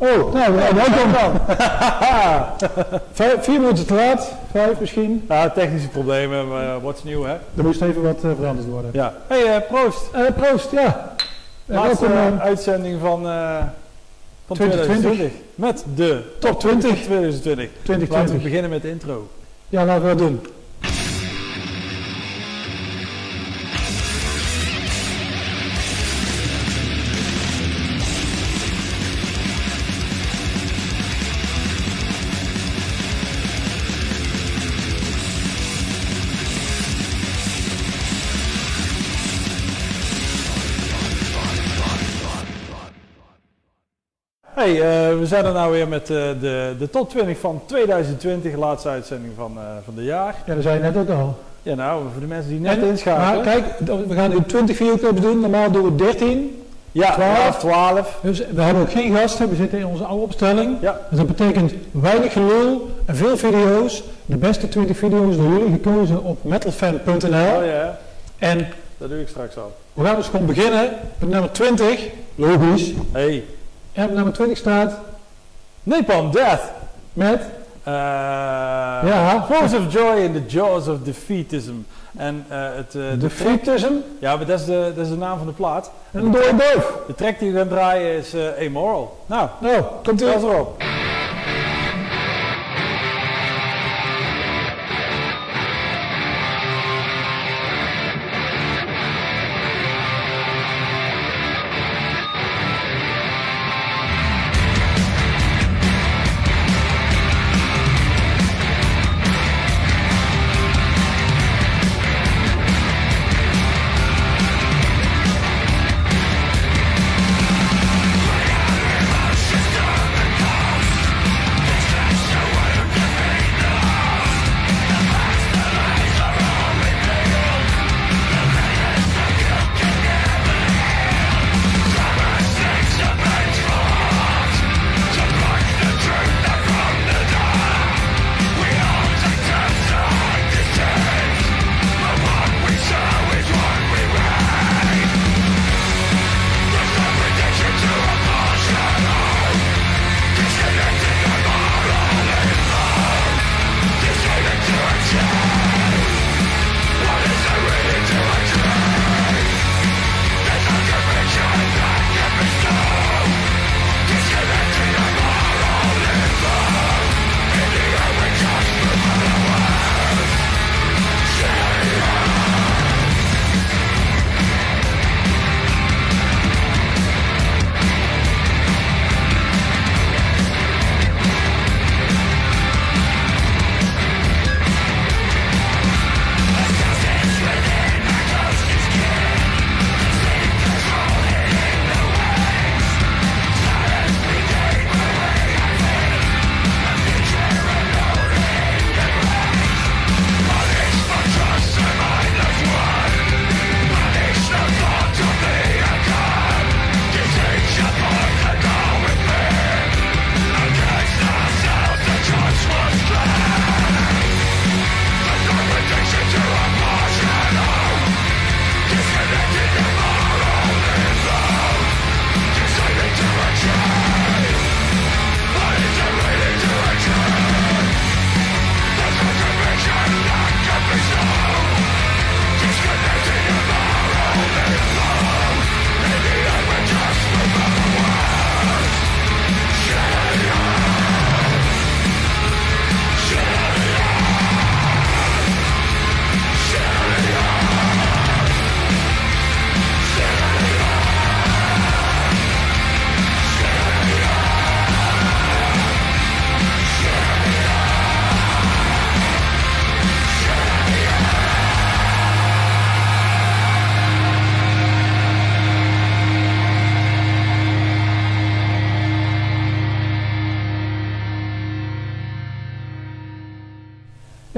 Oh, nou, nou welkom dan. Vijf, vier minuten te laat, vijf misschien. Ja, technische problemen, maar uh, what's nieuw hè? Er moest even wat uh, veranderd worden. Ja. Hey, uh, proost. proost, ja. Laatste welkom, uitzending van, van 2020. Met de top 20 2020. 2020. Laten we beginnen met de intro. Ja, laten we dat doen. Hey, uh, we zijn er nou weer met uh, de, de top 20 van 2020, laatste uitzending van, uh, van de jaar. Ja, dat zei je net ook al. Ja, nou, voor de mensen die net inschakelen. Maar kijk, we gaan nu 20 videoclips doen, normaal doen we 13. Ja, 12. 12. Dus we hebben ook geen gasten, we zitten in onze oude opstelling. Ja. Dus dat betekent weinig gelul en veel video's. De beste 20 video's door jullie gekozen op metalfan.nl. Oh ja. En dat doe ik straks al. We gaan dus gewoon beginnen met nummer 20. Logisch. Hey. En op nummer 20 staat... Napalm Death. Met? Uh, ja. Force of Joy in the Jaws of Defeatism. En uh, het... Uh, Defeatism? Ja, maar dat is, de, dat is de naam van de plaat. En dode doof. De track die we gaan draaien is Amoral. Nou, nou komt u erop.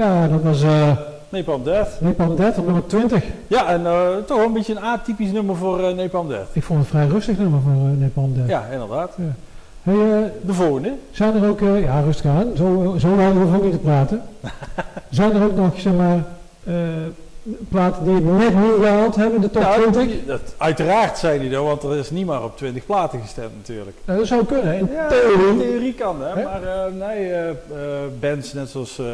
Ja, dat was... Uh, Napalm Death. Napalm Death op nummer 20. Ja, en uh, toch wel een beetje een atypisch nummer voor uh, Napalm Death. Ik vond het een vrij rustig nummer voor uh, Napalm Death. Ja, inderdaad. Ja. Hey, de volgende. Zijn er ook... ja, rustig aan. Zo, zo lang hoeven we ook niet te praten. zijn er ook nog, zeg maar... platen die net niet gehaald hebben, de top Nou, 20? die- dat, uiteraard zei hij dat, want er is niet maar op 20 platen gestemd natuurlijk. Nou, dat zou kunnen, in Ja, theorie. in theorie kan hè, maar eh, nee, eh, eh, bands net zoals eh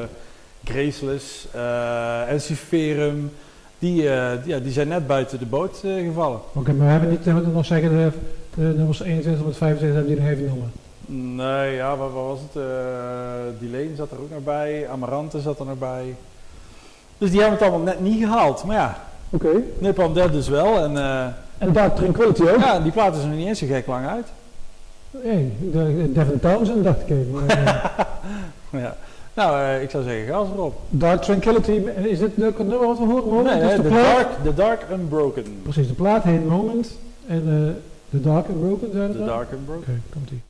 Graceless, eh Ensiferum, die, eh, die, ja, die zijn net buiten de boot eh, gevallen. Oké, maar we hebben niet, we nog zeggen, de, de nummers 21 tot 25 hebben die nog even noemen. Nee, ja, wat, wat was het? Uh, Dilane zat er ook nog bij, Amarante zat er nog bij. Dus die hebben het allemaal net niet gehaald. Maar ja, Oké. Nipam Dead dus wel. En eh, En Dark Tranquility ook? ja, die plaat is er nog niet eens zo gek lang uit. Hey, de, Devin Townsend dacht ik even. maar, Ja. Nou, eh, ik zou zeggen, gas erop. Dark Tranquility, is dit de nummer wat we horen? Nee, hè, de dark, the Dark Unbroken. Precies, de plaat heet Moment. En eh The Dark and Broken, zei The dat? Dark Unbroken. Oké, komt ie.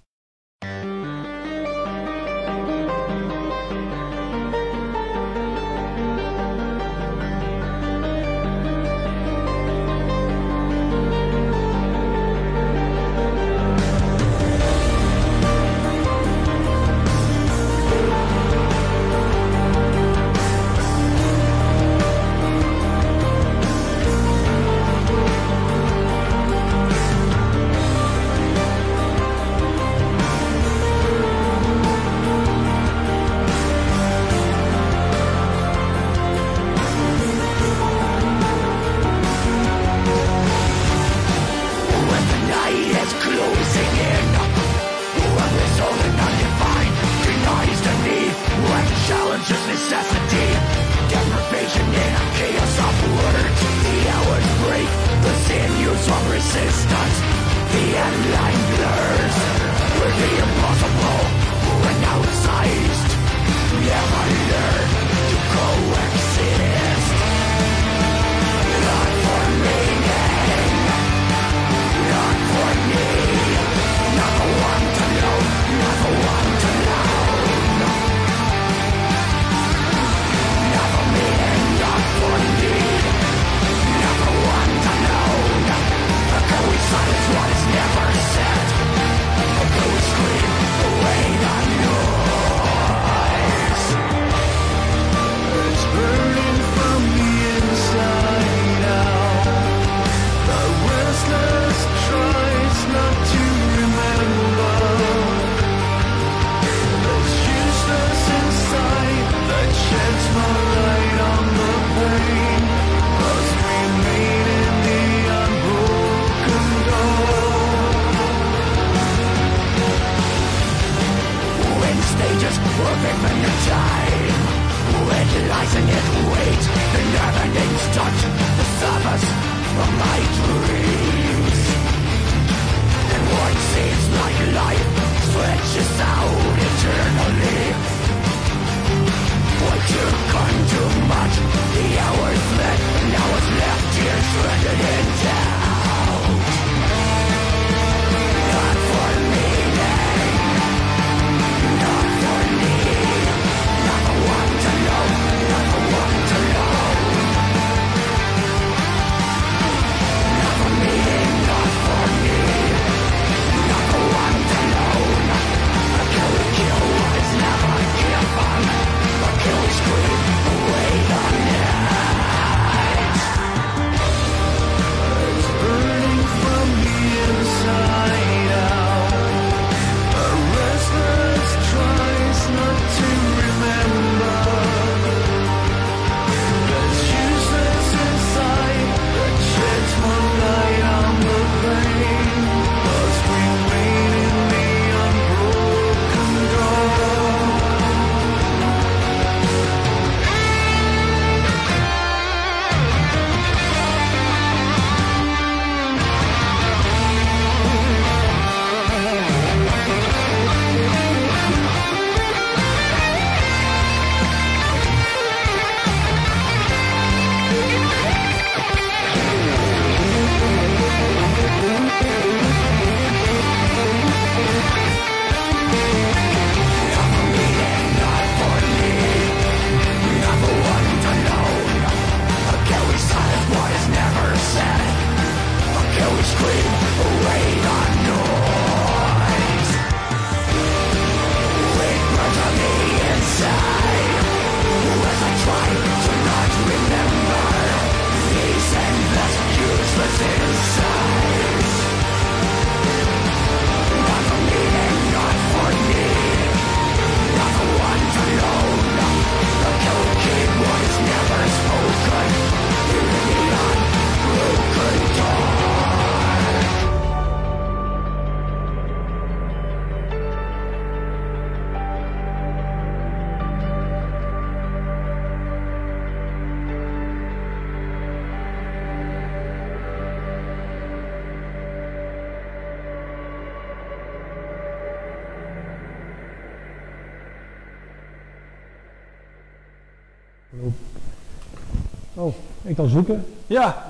Kan zoeken. Ja,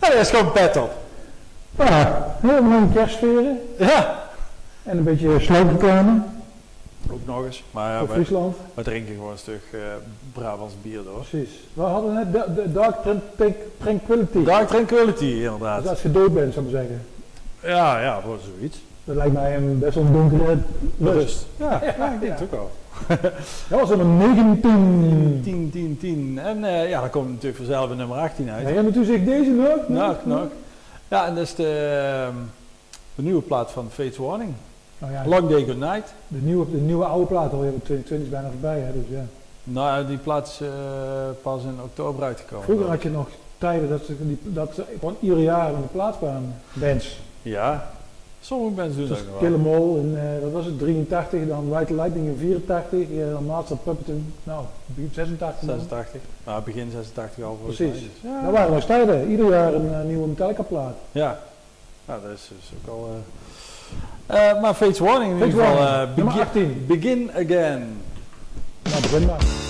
nou, dat is gewoon pet op. Ja, heel mooie kerstsferen. Ja. En een beetje sloopreclame Ook nog eens. Maar ja, Friesland. wij drinken gewoon een stuk eh Brabants bier door. Precies. We hadden net de, de Dark Tran- Tran- Tranquility. Dark Tranquility, Dus inderdaad. als je dood bent, zou ik zeggen. Ja, ja, voor zoiets. Dat lijkt mij een best wel een donkere rust. Rust. Ja, Ja, ja, ik denk ja. het ook al. Dat was nummer 19. 10, 10, 10. En eh, ja, dan komt natuurlijk vanzelf een nummer 18 uit. Ja, maar toen zeg ik deze nog. Nog, nog. Ja, en dat is de, ehm, de nieuwe plaat van Fates Warning. Nou ja, Long Day Good Night. de nieuwe, de nieuwe oude plaat alweer, want 2020 is bijna voorbij. Hè, dus ja. Nou, die plaat is eh, pas in oktober uitgekomen. Vroeger had je nog tijden dat ze, die, dat ze gewoon ieder jaar in de plaats kwamen. Bands. Ja, sommige mensen doen dat wel. 'Em All in, eh, wat was het, 83, dan White Lightning in 84, eh, dan Master Puppet in, nou, begin 86. dan. 86. Nou, begin 86 al volgens Precies. Dus, ja. Dat waren nog tijden, ieder jaar een eh, nieuwe Metallica plaat. Ja, nou, dat is dus ook al. maar Fates Warning in ieder geval. Begin, 18. begin again. Nou, begin maar.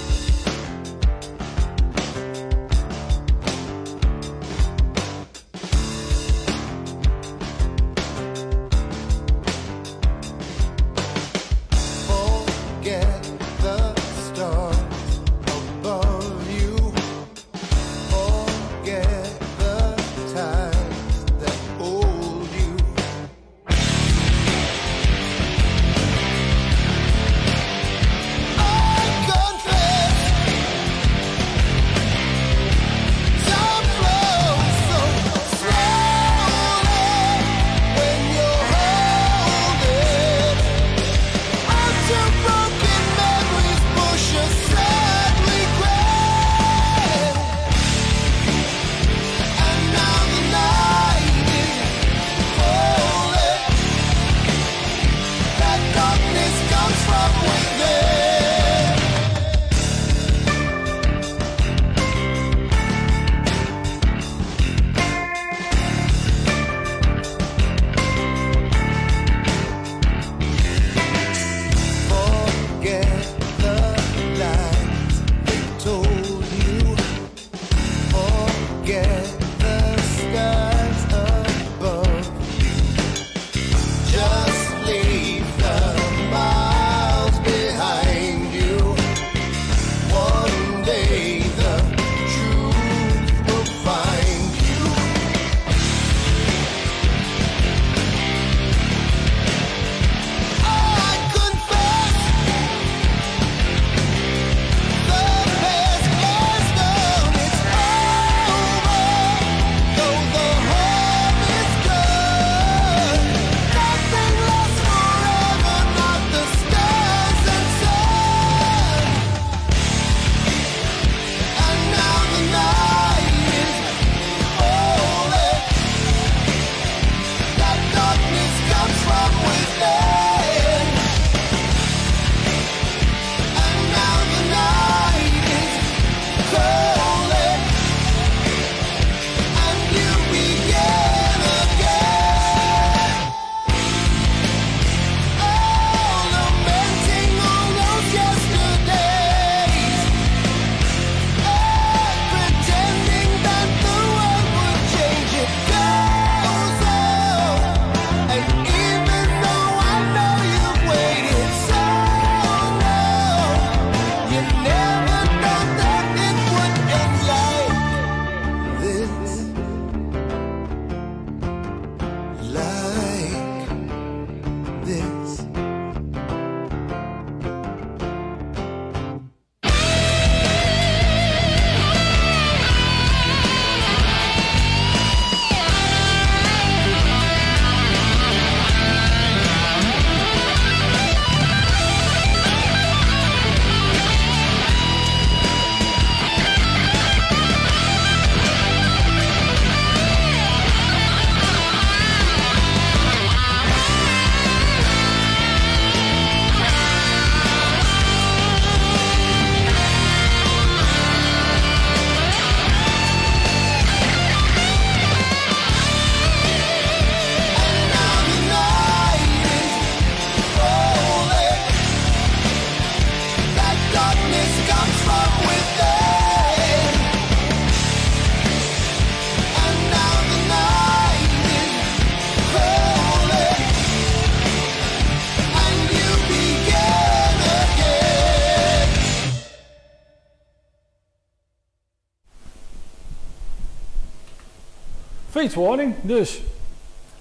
Dus.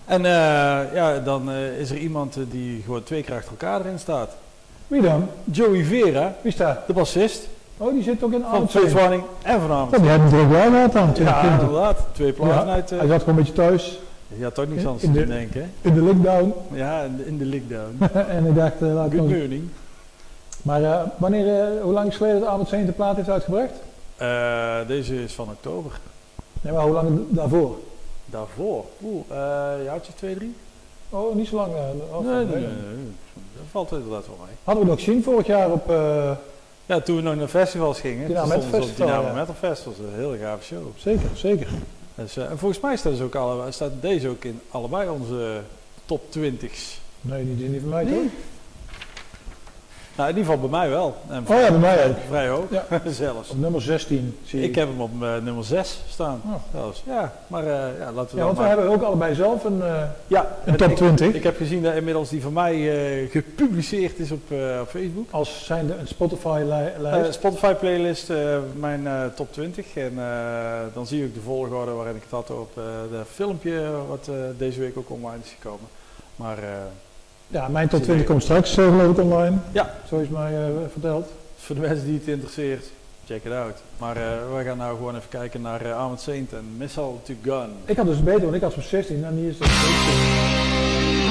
En eh, ja, dan eh, is er iemand eh, die gewoon twee keer achter elkaar erin staat. Wie dan? Joey Vera, Wie staat? de bassist Oh, die zit ook in van 2. Warning en vanavond. Oh, die hebben er ook wel gehad dan, Ja, 2020. inderdaad. Twee plaatsen Ja, uit. Hij zat gewoon een beetje thuis je had toch niks in- anders in te de- doen, denken. hè? in de lockdown. Ja, in de, in de lockdown. en ik dacht, laat Good morning. Maar wanneer, hoe lang is geleden dat 1 de plaat heeft uitgebracht? Deze is van oktober. Nee, maar hoe lang daarvoor? Daarvoor, oeh, uh, jaartje 2, 3? Oh, niet zo lang. eh, oh, nee, nee, nee. Dat valt inderdaad wel mee. Hadden we nog gezien vorig jaar op... eh, Ja, toen we nog naar festivals gingen. Dynamo Metal Festival, Dynamo ja. Metal Festival. Een hele gave show. zeker, zeker. Dus, eh, en volgens mij staat, dus ook alle, staat deze ook in allebei onze top 20's. Nee, niet, niet van mij Nee? toch? Nou, in ieder geval bij mij wel. En Oh ja, bij mij ook. Vrij hoog, Ja. zelfs. Op nummer 16 zie ik. Ik heb hem op eh, nummer 6 staan. Oh. Zelfs. Ja, maar eh, ja, laten we Ja, want we hebben ook allebei zelf een, eh, Ja, een en top ik, 20. ik heb gezien dat inmiddels die van mij gepubliceerd is op, op Facebook. als zijnde een Spotify-lijst. Spotify playlist, eh, mijn top 20. En dan zie ook de volgorde waarin ik het had op de filmpje wat deze week ook online is gekomen. Maar ja, mijn top 20 komt straks eh, geloof ik online. Ja. Zo is mij eh, verteld. voor de mensen die het interesseert, check it out. Maar eh, we gaan nou gewoon even kijken naar uh, Saint en Missile to Gun. Ik had dus beter, want ik had op 16 en hier is het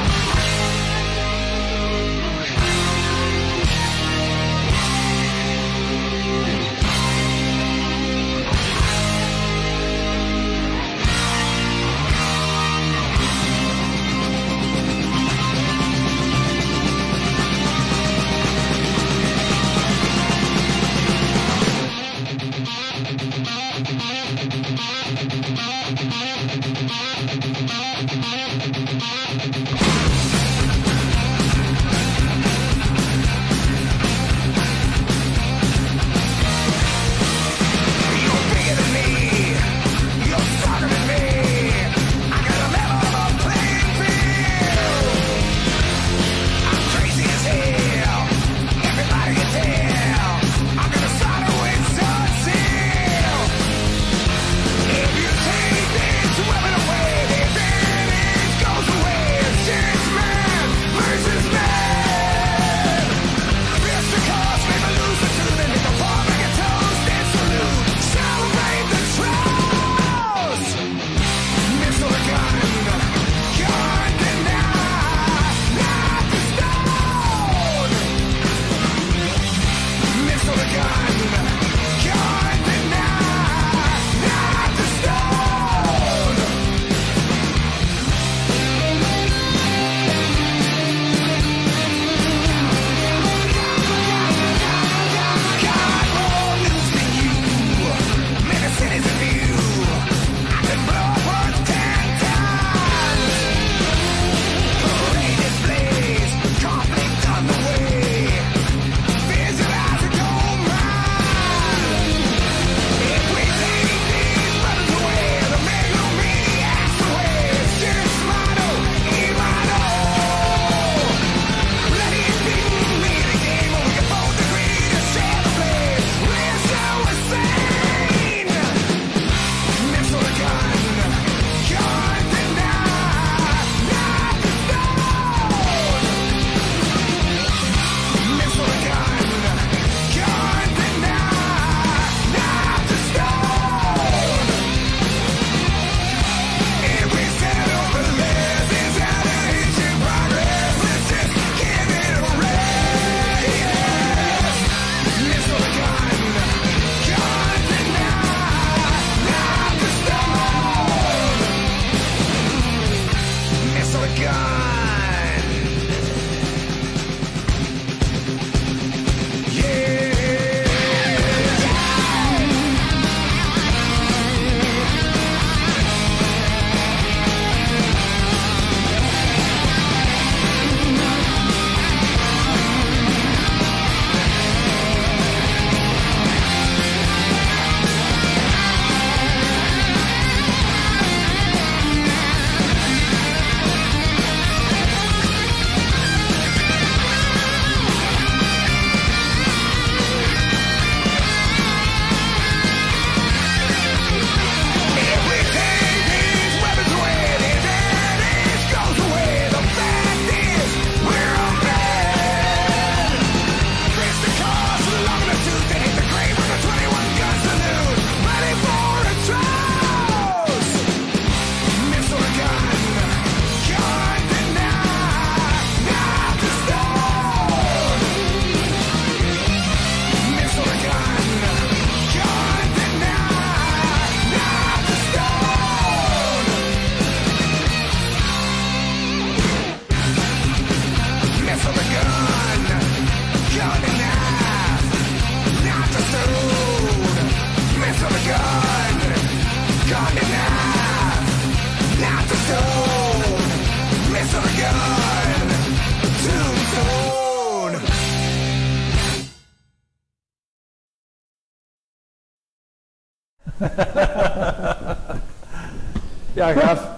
Ja, gaaf.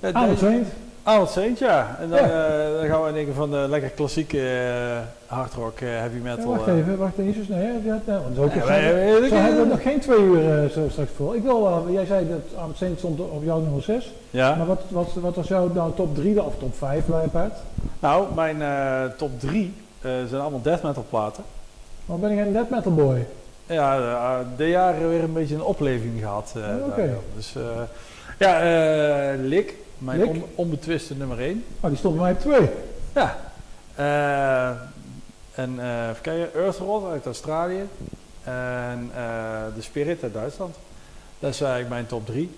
Ja, Aan het. Arnold Saint, ja. En dan, Ja. eh, dan gaan we in één keer van de lekker klassieke eh, hardrock, eh, heavy Ja, metal. wacht eh. even, wacht even. Nee, ja, ja, nou, want zo, Ja, wij- zo hebben we nog geen twee uur zo straks voor. Ik wil, jij zei dat Arnold Saint stond op jouw nummer 6. Ja. Maar wat, wat, wat was jouw nou, top 3 of top 5 bij apart? Nou, mijn top 3 zijn allemaal death metal platen. Maar ben ik een death metal boy? Ja, eh, de jaren weer een beetje een opleving gehad. Oh, oké. daardoor. Dus eh, ja, eh Lik, mijn Lik? on- onbetwiste nummer 1. Oh, die stond bij mij op 2. Ja. En even kijken, Earthrod uit Australië. En The Spirit uit Duitsland. Dat is eigenlijk mijn top 3.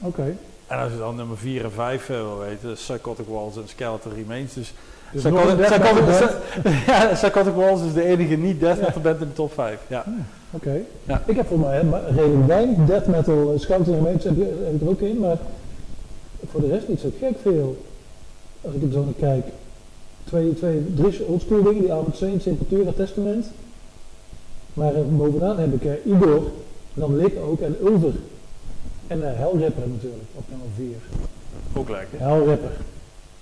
Oké. En als je dan nummer 4 en 5 wil weten, Psychotic Walls en Skeleton Remains. Dus Dus Walls is de enige niet death Ja. metal band in de top 5. Ja. Oké. Ja. Ik heb voor mij redelijk weinig death metal. uh, Scouting Remains heb, heb ik er ook in, maar voor de rest niet zo gek veel. Als ik er zo naar kijk. Twee, twee, drie oldschool dingen, die Armored Saint, Sepultura, Testament. Maar eh, bovenaan heb ik eh, Igor, dan Lik ook en Ulver. En eh natuurlijk, op nummer 4. Ook lekker. Hellripper.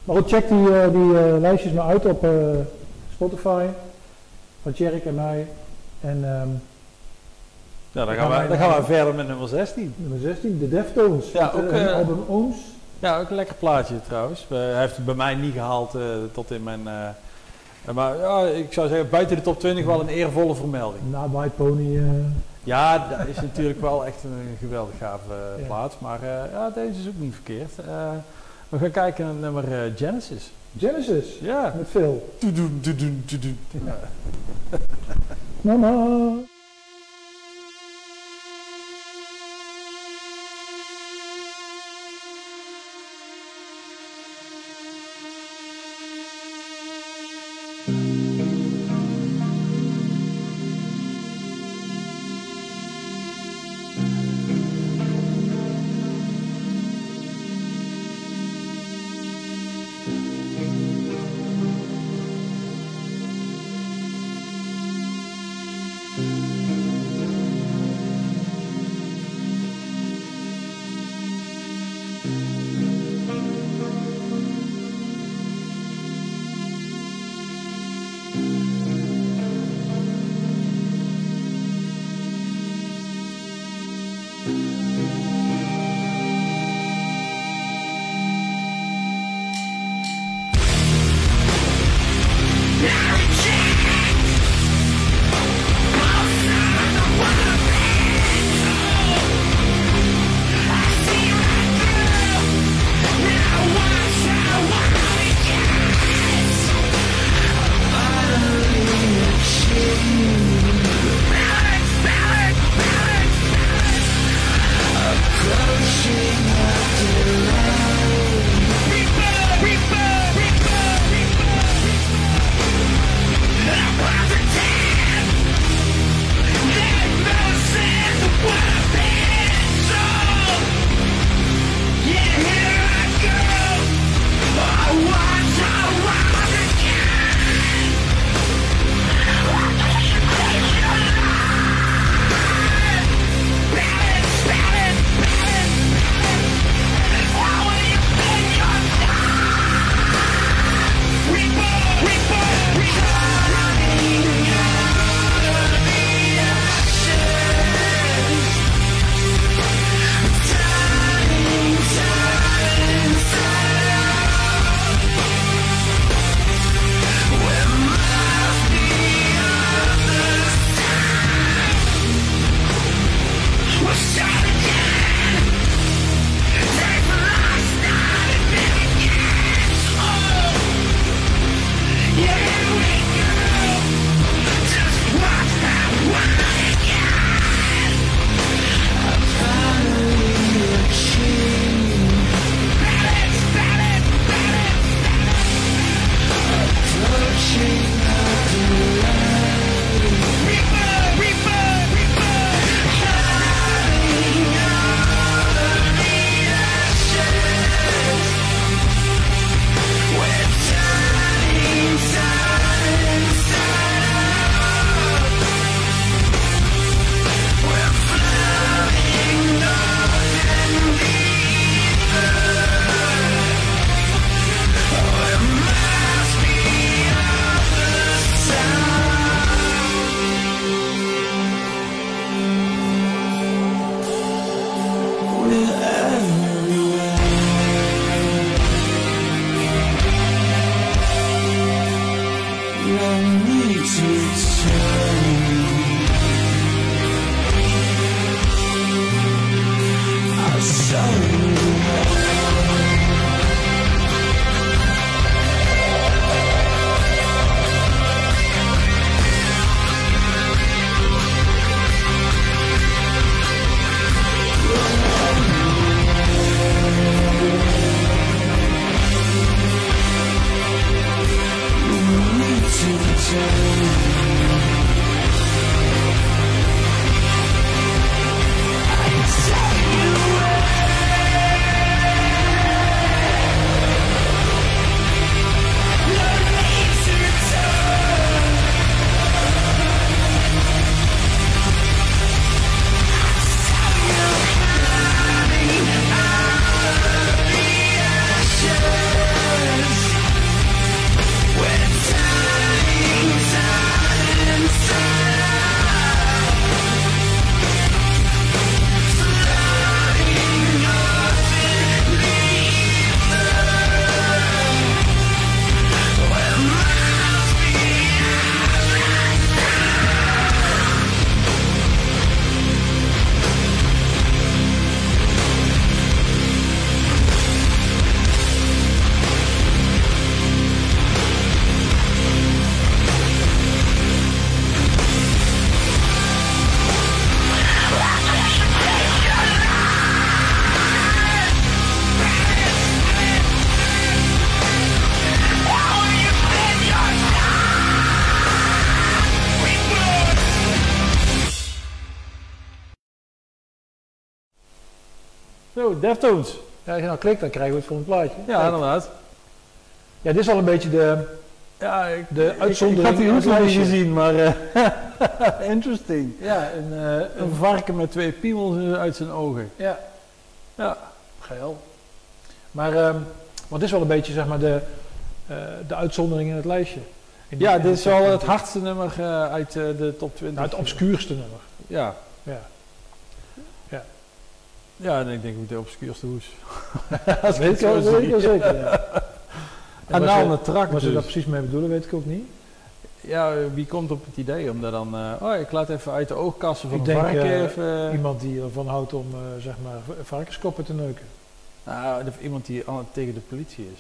Maar goed, check die, eh, die eh, lijstjes maar uit op eh, Spotify. Van Tjerk en mij. En ehm, Ja, dan gaan, we, dan gaan we verder met nummer 16. nummer 16, de Deftones. Ja, ook, eh, album Ooms. Ja, ook een lekker plaatje trouwens. Hij heeft het bij mij niet gehaald eh, tot in mijn... maar ja, ik zou zeggen, buiten de top 20 wel een eervolle vermelding. Na White Pony. Ja, dat is natuurlijk wel echt een geweldig gave Ja. plaats. Maar ja, deze is ook niet verkeerd. Eh, we gaan kijken naar nummer eh, Genesis. Genesis. Ja. Met. Ja. Mama. Deftones. Ja, als je nou klikt, dan krijgen we het voor een plaatje. Ja, inderdaad. ja, dit is al een beetje de... Ja, ik, De ik- uitzondering Ik, had die nog niet gezien, maar eh, interesting. Ja, een, eh, Een varken met twee piemels uit zijn ogen. ja, Ja. geel. Maar ehm wat is wel een beetje zeg maar de, eh, de uitzondering in het lijstje. In Ja, dit is wel het 20. hardste nummer eh, uit eh, de top 20. Nou, het obscuurste nummer. Ja. Ja. En ik denk ook de obscuurste hoes. Dat weet ik zeker, ja. En nou een trak Wat ze daar dus. precies mee bedoelen, weet ik ook niet. Ja, wie komt op het idee om daar dan... eh, oh, ik laat even uit de oogkassen van Ik een denk, varken eh, even... Iemand die ervan houdt om eh, zeg maar varkenskoppen te neuken. Nou, iemand die tegen de politie is.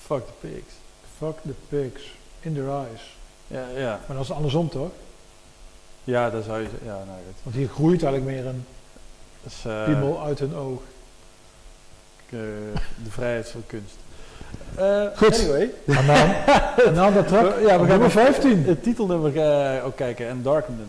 Fuck the pigs. Fuck the pigs in their eyes. Ja, ja. Maar dat is andersom toch? Ja, dat zou je zeggen. Ja, nou goed. Want hier groeit eigenlijk meer een Eh, piemel uit hun oog. eh, de vrijheid van kunst. Eh, Goed. Anyway. En dan, en dan dat track. Ja, we gaan nummer 15. Het titelnummer eh, ook kijken. En Darkened.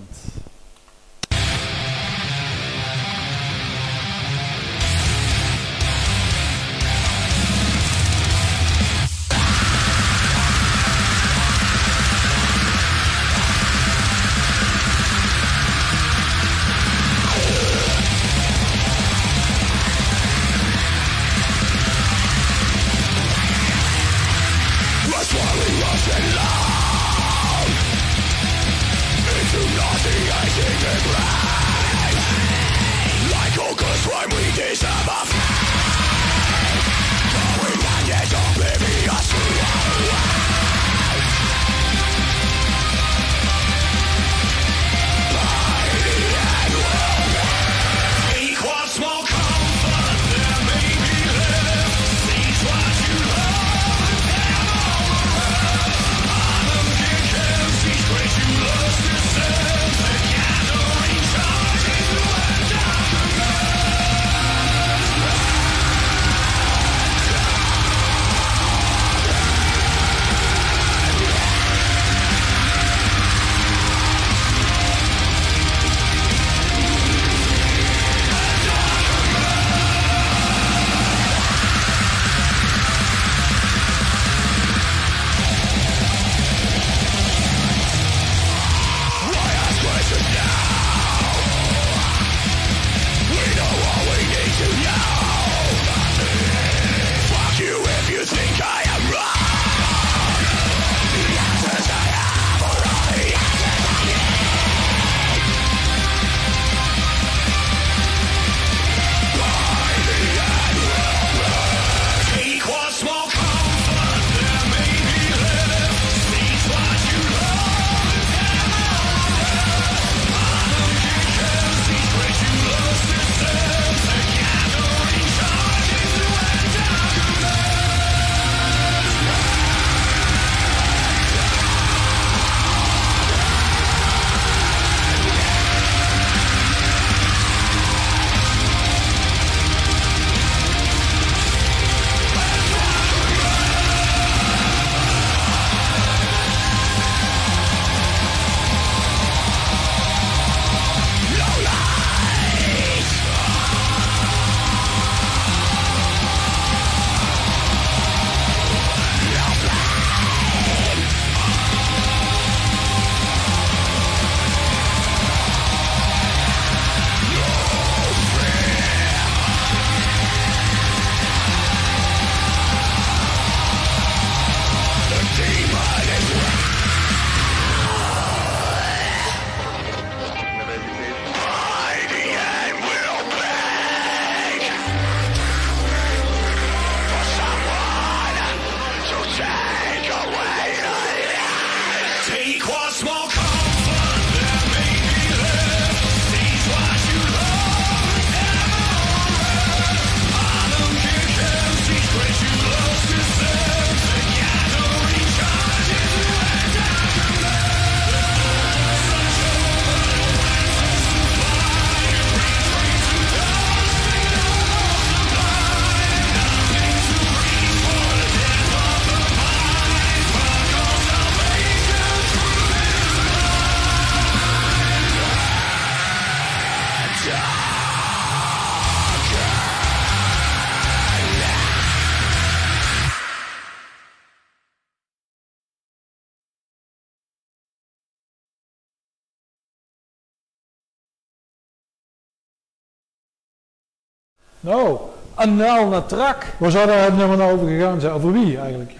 Nou, Anaal naar trak. waar zou daar het nummer nou over gegaan zijn? Over wie eigenlijk?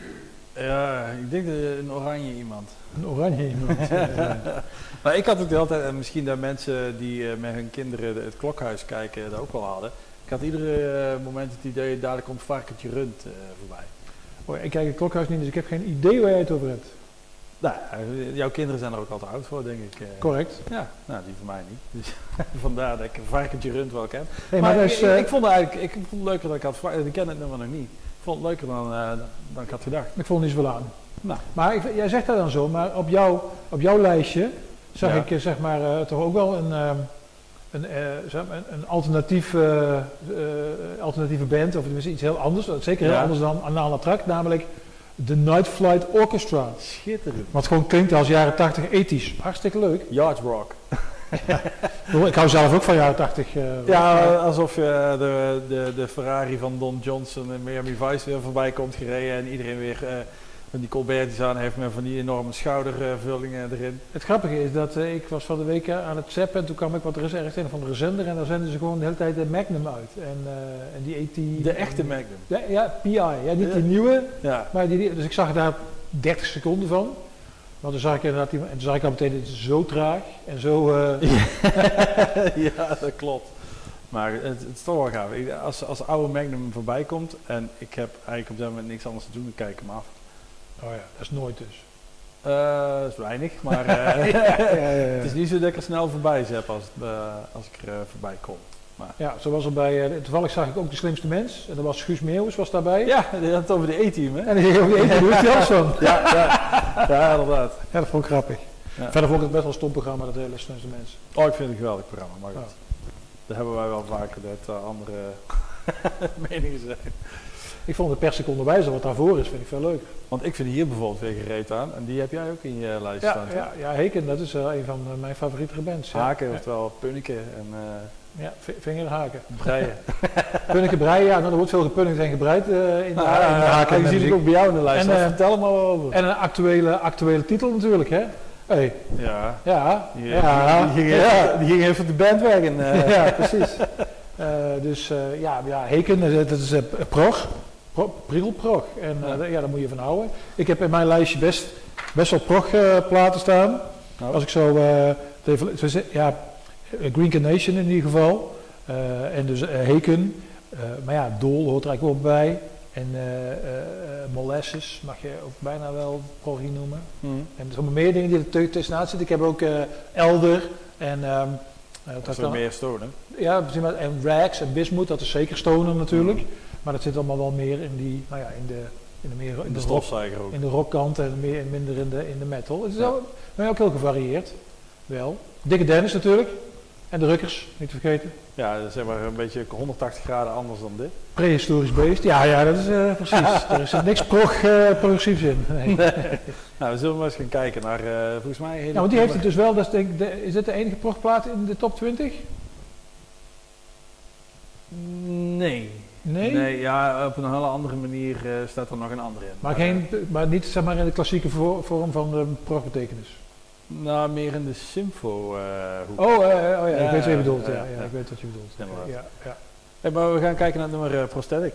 Ja, ik denk dat een oranje iemand. Een oranje iemand. Maar ik had het altijd, en misschien dat mensen die eh, met hun kinderen de- het klokhuis kijken dat ook wel hadden. Ik had iedere eh, moment het idee, dadelijk komt varkentje rund eh, voorbij. oh, ik kijk het klokhuis niet, dus ik heb geen idee waar jij het over hebt. Nou, jouw kinderen zijn er ook al te oud voor, denk ik. eh. Correct. Ja, nou, die van mij niet. Dus vandaar dat ik een varkentje rund wel ken. Hey, maar maar ik, dus, ik, eh, ik vond het eigenlijk ik vond het leuker dan ik had verwacht. Ik ken het nummer nog niet. Ik vond het leuker dan, eh, dan ik had gedacht. Ik vond er niet zoveel aan. Nou. Maar ik, jij zegt dat dan zo, maar op, jou, op jouw lijstje zag Ja. ik zeg maar eh, toch ook wel een, ehm, een, eh, zeg maar, een, alternatief, alternatieve band, of tenminste iets heel anders, zeker heel Ja. anders dan Anal Attract, namelijk de Night Flight Orchestra. Schitterend. Wat gewoon klinkt als jaren 80 ethisch. Hartstikke leuk. Yard Rock. Ik hou zelf ook van jaren 80. eh, Ja, alsof je de, de, de Ferrari van Don Johnson in Miami Vice weer voorbij komt gereden en iedereen weer van die Colbertjes aan heeft met van die enorme schoudervullingen erin. Het grappige is dat eh, ik was van de week eh, aan het zappen en toen kwam ik wat er is ergens een van de zender en daar zenden ze gewoon de hele tijd de Magnum uit. En, eh, en die AT... De echte Magnum. Ja, ja, PI. Ja, niet Ja. die nieuwe, Ja. maar die, dus ik zag daar 30 seconden van. Want toen zag ik inderdaad, die, en toen zag ik al meteen, is zo traag en zo... eh, ja, dat klopt. Maar het, het is toch wel gaaf. Als, als oude Magnum voorbij komt en ik heb eigenlijk op dat moment niks anders te doen, dan kijk ik hem af. Oh ja, dat is nooit dus. Eh, dat is weinig, maar eh, het is niet zo dat ik er snel voorbij zet als, eh, als ik er eh, voorbij kom. Ja, zo was er bij, eh, toevallig zag ik ook de slimste mens. En dat was Guus Meeuwis was daarbij. Ja, je had het over de E-team, hè? En die die eten doet hij alles van. Ja, ja, ja, inderdaad. Ja, dat vond ik grappig. Verder vond ik het best wel een stom programma, dat hele slimste mens. Oh, ik vind het een geweldig programma, maar goed. Ja. Daar hebben wij wel vaker dat andere meningen zijn. Ik vond de per seconde wijzer wat daarvoor is, vind ik veel leuker. Want ik vind hier bijvoorbeeld weer gereed aan. En die heb jij ook in je lijst Ja, staan. ja, ja, Heken, dat is eh, een van eh, mijn favoriete bands. Ja. Haken, Ja, oftewel Punneke en eh ja, vingerhaken. Breien. Punneke breien, ja, nou, er wordt veel gepunnikt en gebreid eh, in de, in de haken. die en zie ik ook bij jou in de lijst. En, Vertel er maar wel over. En een actuele, actuele titel natuurlijk, hè? Hey, ja. ja, Die, ja, die, ging ja. even, die ging even de bandwagon. eh. ja, precies. Dus ja, ja, Heken, dat is eh, prog, pro, priegelprog. En eh, Ja. da- ja, daar moet je van houden. Ik heb in mijn lijstje best, best wel prog eh, platen staan. Nou, Als ik zo, eh, zo zeg- ja, eh, Green Carnation in ieder geval. Eh, en dus eh, Heken. Eh, maar ja, Dol hoort er eigenlijk ook bij. En eh, eh, eh, Molasses mag je ook bijna wel proggy noemen. hm. En er zijn meer dingen die er tussenuit zitten. Ik heb ook eh, Elder en... ehm, eh, Dat is meer stonen. Ja, en Rags en Bismuth, dat is zeker stoner natuurlijk. Maar dat zit allemaal wel meer in die, nou ja, in de, in de, meer, in In de de, stofzuiger ook. in de rockkant en meer, en minder in de, in de metal. Het is Ja. wel, maar ook heel gevarieerd. Wel. Dikke Dennis natuurlijk. En de Rukkers, niet te vergeten. Ja, zeg maar een beetje 180 graden anders dan dit. Prehistorisch beest. Ja, ja, dat is eh, precies. er zit niks prog, eh, progressiefs in. Nee. Nou, we zullen maar eens gaan kijken naar, eh, volgens mij... hele- want die heeft het dus wel, dat is, denk de, is dit de enige progplaat in de top 20? Nee. Nee? Nee, ja, op een hele andere manier eh, staat er nog een andere in. Maar, geen, maar niet zeg maar in de klassieke vo- vorm van de progbetekenis. Nou, meer in de symfo eh hoek. Oh, eh, oh ja, ik weet wat je bedoelt. ja, ik weet wat je bedoelt. Ja, ja. Hey, maar we gaan kijken naar het nummer Prosthetic.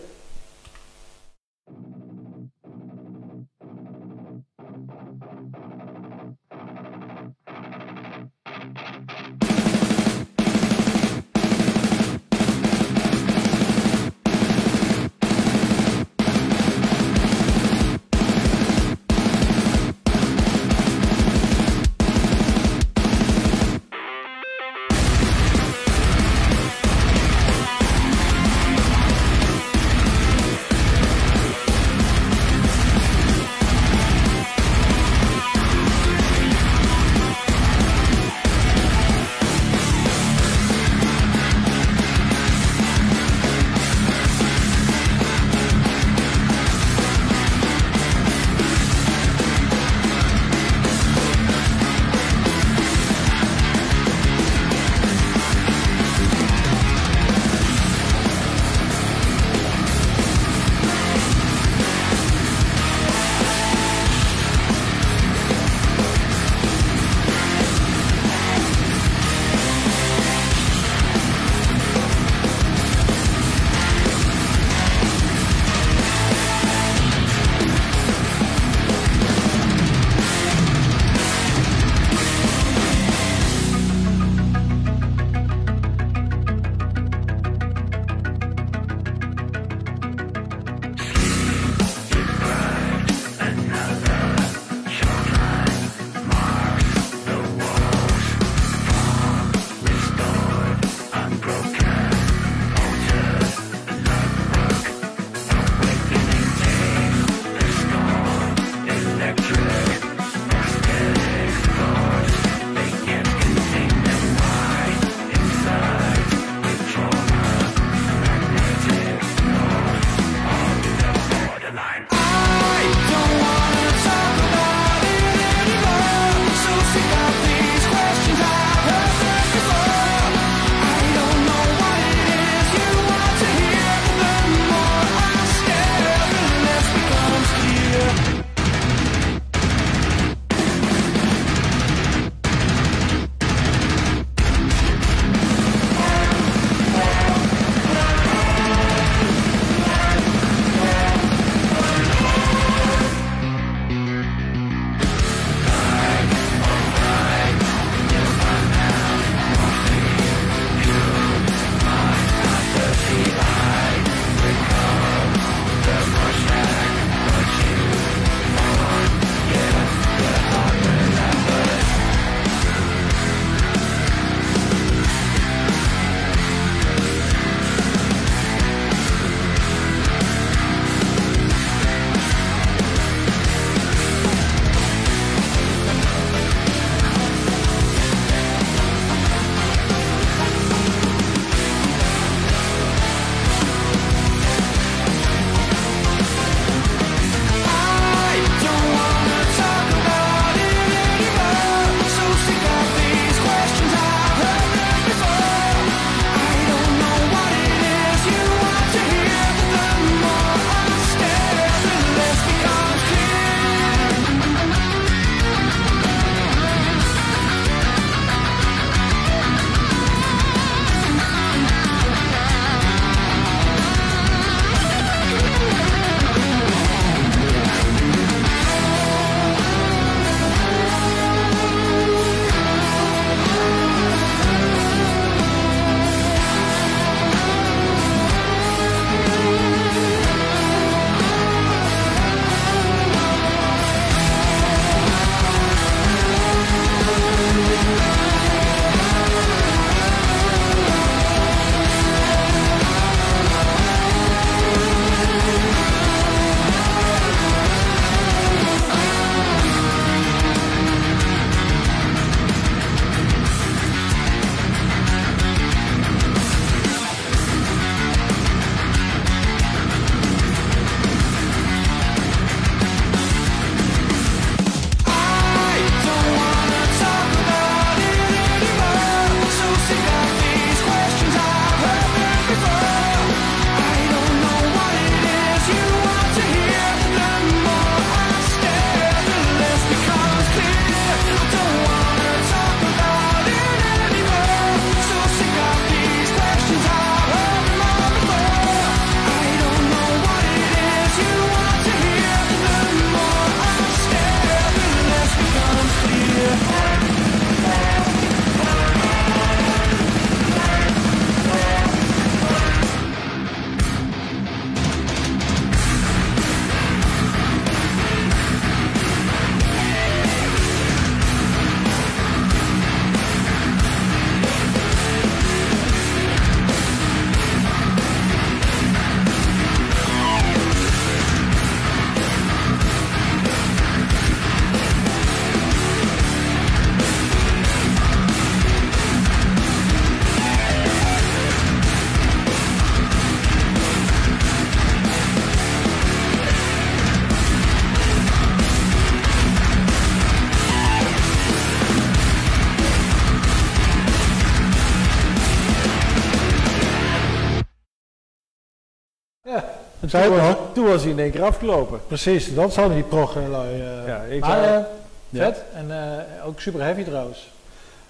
En toen, was, toen was hij in één keer afgelopen. Precies, dat zal die prog-lui. eh. Ja, ik maar eh, Ja. vet en eh, ook super heavy trouwens.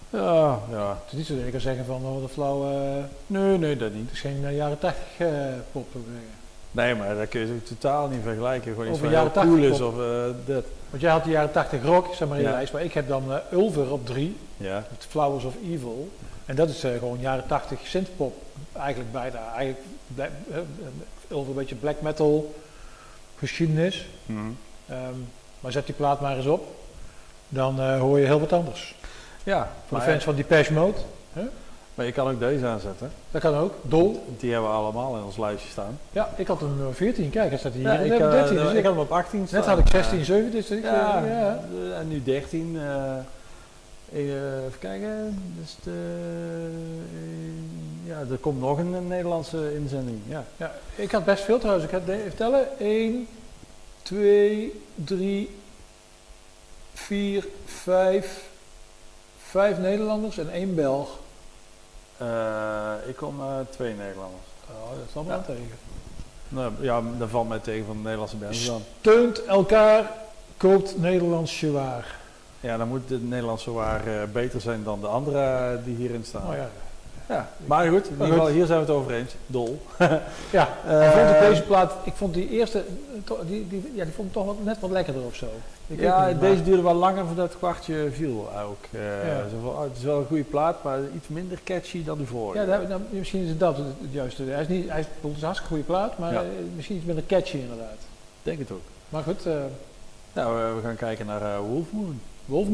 Ja, ja. Het is niet zo dat ik kan zeggen van oh, de flauw. eh, Nee, nee, dat niet. het is geen eh, jaren 80 eh, pop. Nee, maar dat kun je totaal niet vergelijken. Gewoon iets Over wat jaren heel cool 80 is of eh, dat. Want jij had de jaren 80 rock, zeg maar in Ja. lijst, maar ik heb dan eh, Ulver op 3, Ja. met Flowers of Evil. En dat is eh, gewoon jaren 80 synthpop. Eigenlijk bijna. Eigenlijk eh, eh, Ulver een beetje black metal geschiedenis. Mhm. Ehm, maar zet die plaat maar eens op. Dan eh, hoor je heel wat anders. Ja, Voor de fans van Depeche Mode, maar je kan ook deze aanzetten. dat kan ook. Dol. Die hebben we allemaal in ons lijstje staan. Ja, ik had hem eh, 14. Kijk, hij staat hier. Ja, ik heb eh, 13. Dus ik had hem op 18 staan. net had ik 16, Ja. 17. Dus ik, Ja, eh, ja. eh, en nu 13. eh, eh, even kijken. Dus de, eh, ja, er komt nog een, Nederlandse inzending. Ja. Ja, ik had best veel trouwens. Ik had even tellen. 1, 2, 3, 4, 5. Vijf Nederlanders en één Belg. Eh, ik kom eh, twee Nederlanders. Oh, dat is allemaal Ja. tegen. Nou, ja, dat valt mij tegen van de Nederlandse bands dan. Steunt elkaar, koopt Nederlands waar. Ja, dan moet de Nederlandse waar eh, beter zijn dan de andere die hierin staan. Oh ja. Ja, maar goed, in ieder geval, hier zijn we het over eens. Dol. Ja, en vond ik deze plaat, ik vond die eerste, die, die, ja, die vond ik toch wat, net wat lekkerder of zo. Ik ja, maar- deze duurde wel langer voordat het kwartje viel ook. Eh, Ja. zo van, oh, het is wel een goede plaat, maar iets minder catchy dan de vorige. Ja, daar, nou, misschien is het dat het, het juiste. Hij is, niet, hij is, het is een hartstikke goede plaat, maar Ja. eh, misschien iets minder catchy inderdaad. denk het ook. Maar goed, Nou, we gaan kijken naar eh, Wolf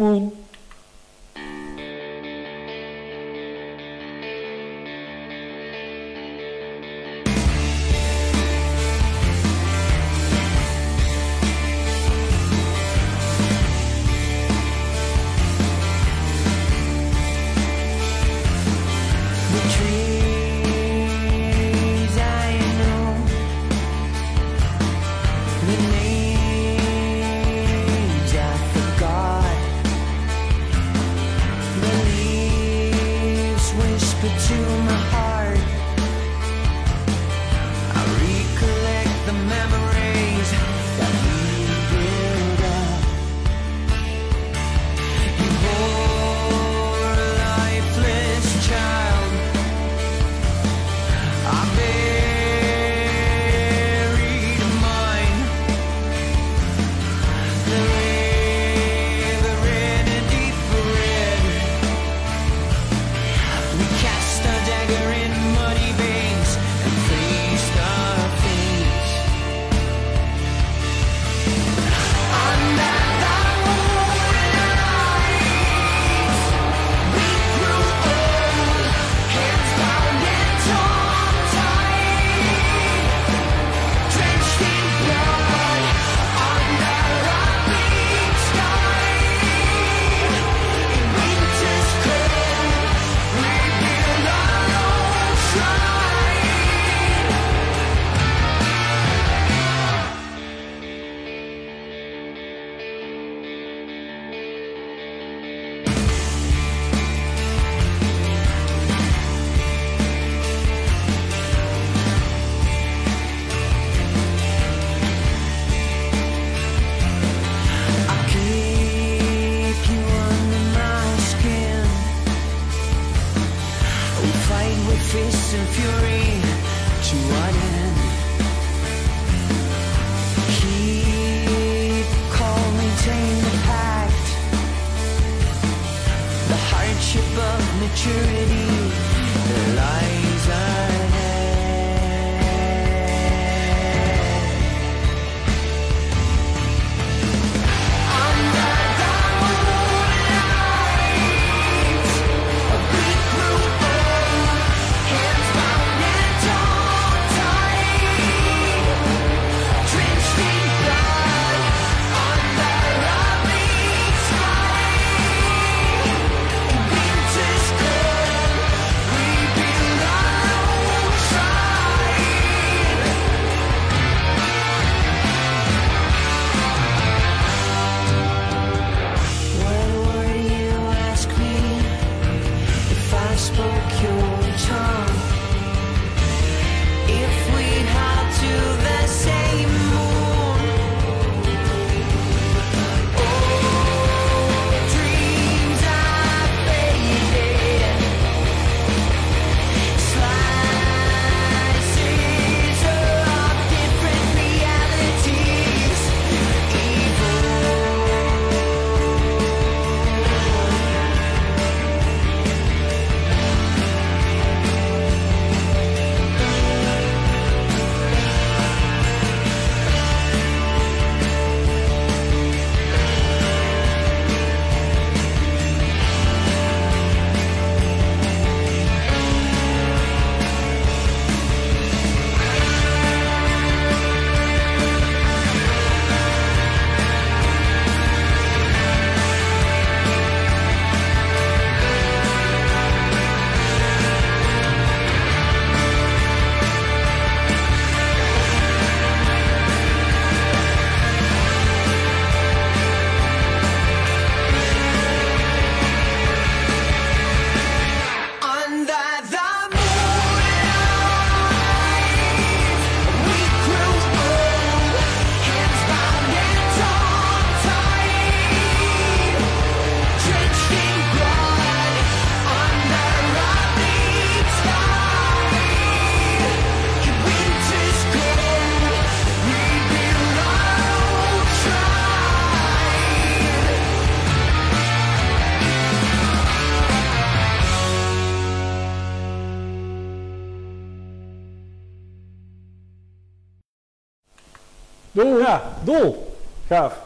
Gaaf.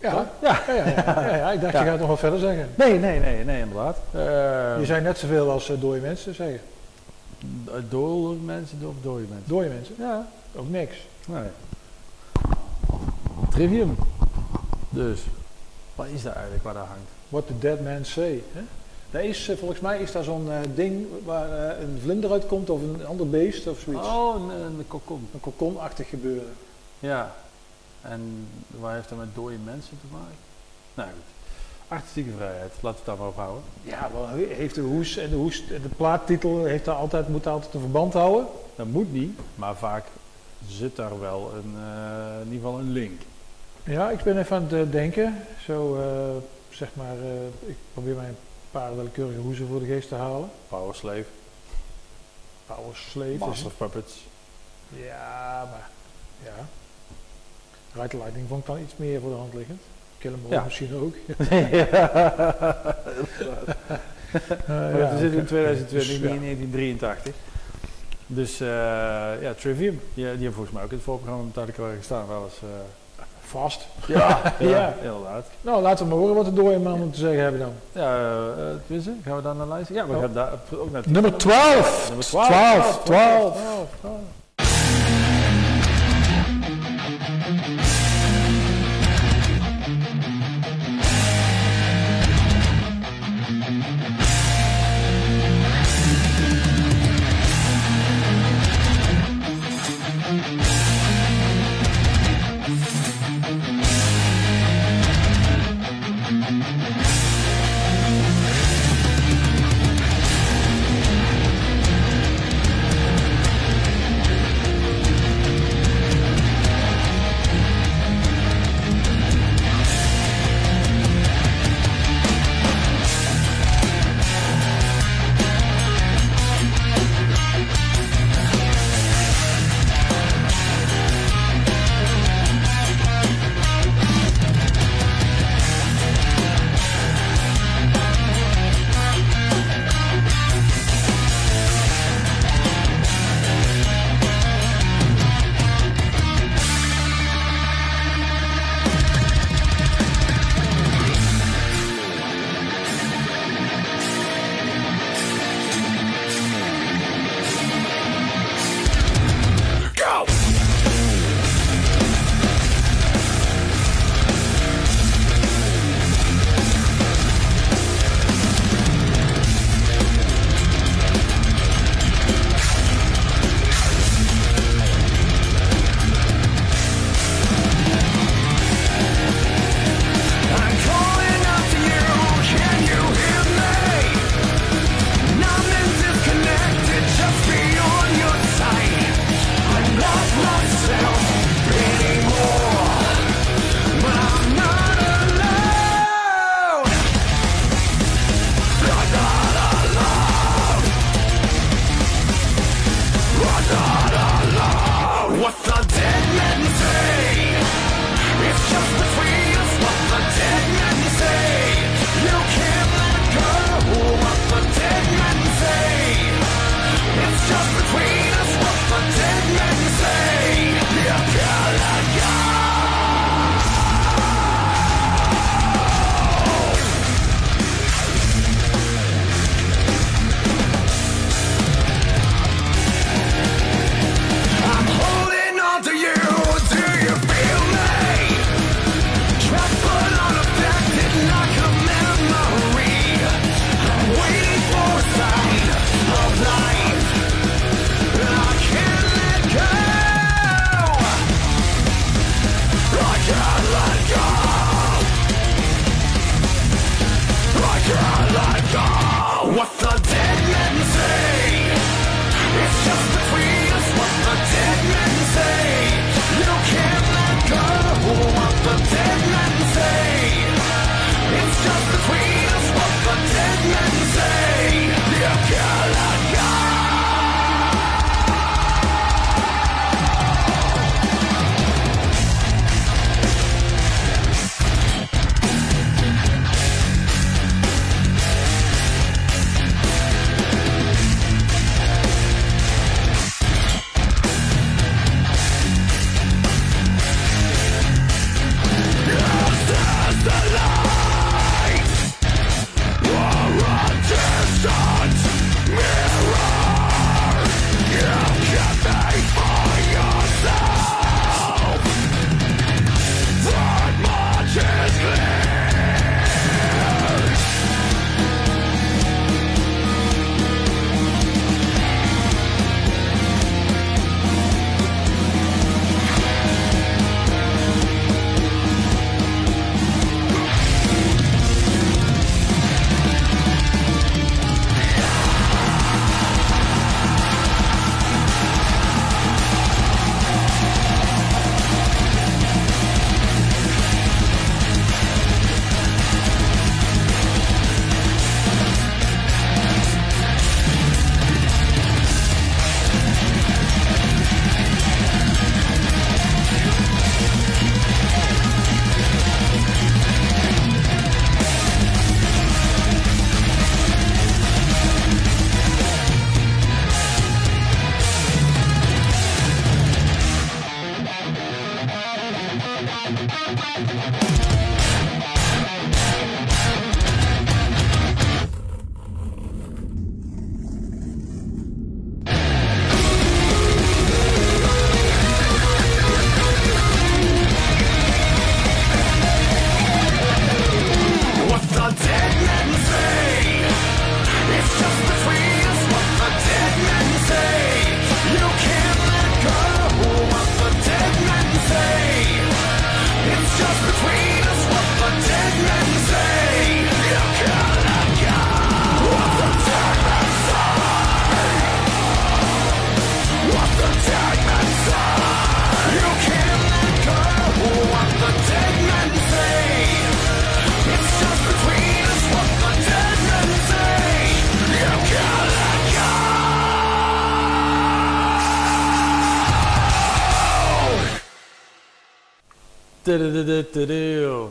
Ja, ja, ja, ja, ja, ik dacht je gaat nog wat verder zeggen. Nee, nee, nee, nee, inderdaad. Je zei net zoveel als uh, dode mensen zeggen. Dole mensen of dode mensen? Dode mensen, Ja, ook niks. nee. Trivium. Dus, wat is daar eigenlijk waar daar hangt? What the dead man say. Hè? Daar is, eh, volgens mij is daar zo'n eh, ding waar eh, een vlinder uitkomt of een ander beest of zoiets. Oh, een, een kokon. Een kokonachtig gebeuren. Ja. En waar heeft dat met dode mensen te maken? Nou goed. Artistieke vrijheid, laten we het daar maar op houden. Ja, wel he- heeft de hoes en de hoes, de plaattitel heeft daar altijd, moet daar altijd een verband houden. Dat moet niet, maar vaak zit daar wel een, in ieder geval een link. Ja, ik ben even aan het denken. Zo, zeg maar, ik probeer mij een paar willekeurige hoezen voor de geest te halen. Power Slave, Power Slave. Master of Puppets. Ja, maar ja. Ride the Lightning vond ik dan iets meer voor de hand liggend. Kill 'em all Ja. misschien ook. Ja, we zitten in oké. 2020, Dus, niet ja. in 1983. Dus eh, ja, Trivium, die, die hebben volgens mij ook in het voorprogramma met Metallica gestaan. Wel eens, eh, Vast. Ja, ja, inderdaad. Nou, laten we maar horen wat de dode om te zeggen hebben dan. Ja, uh, gaan we dan naar luisteren? Ja, we oh. gaan daar ook naar... Nummer 12. 12. 12. 12.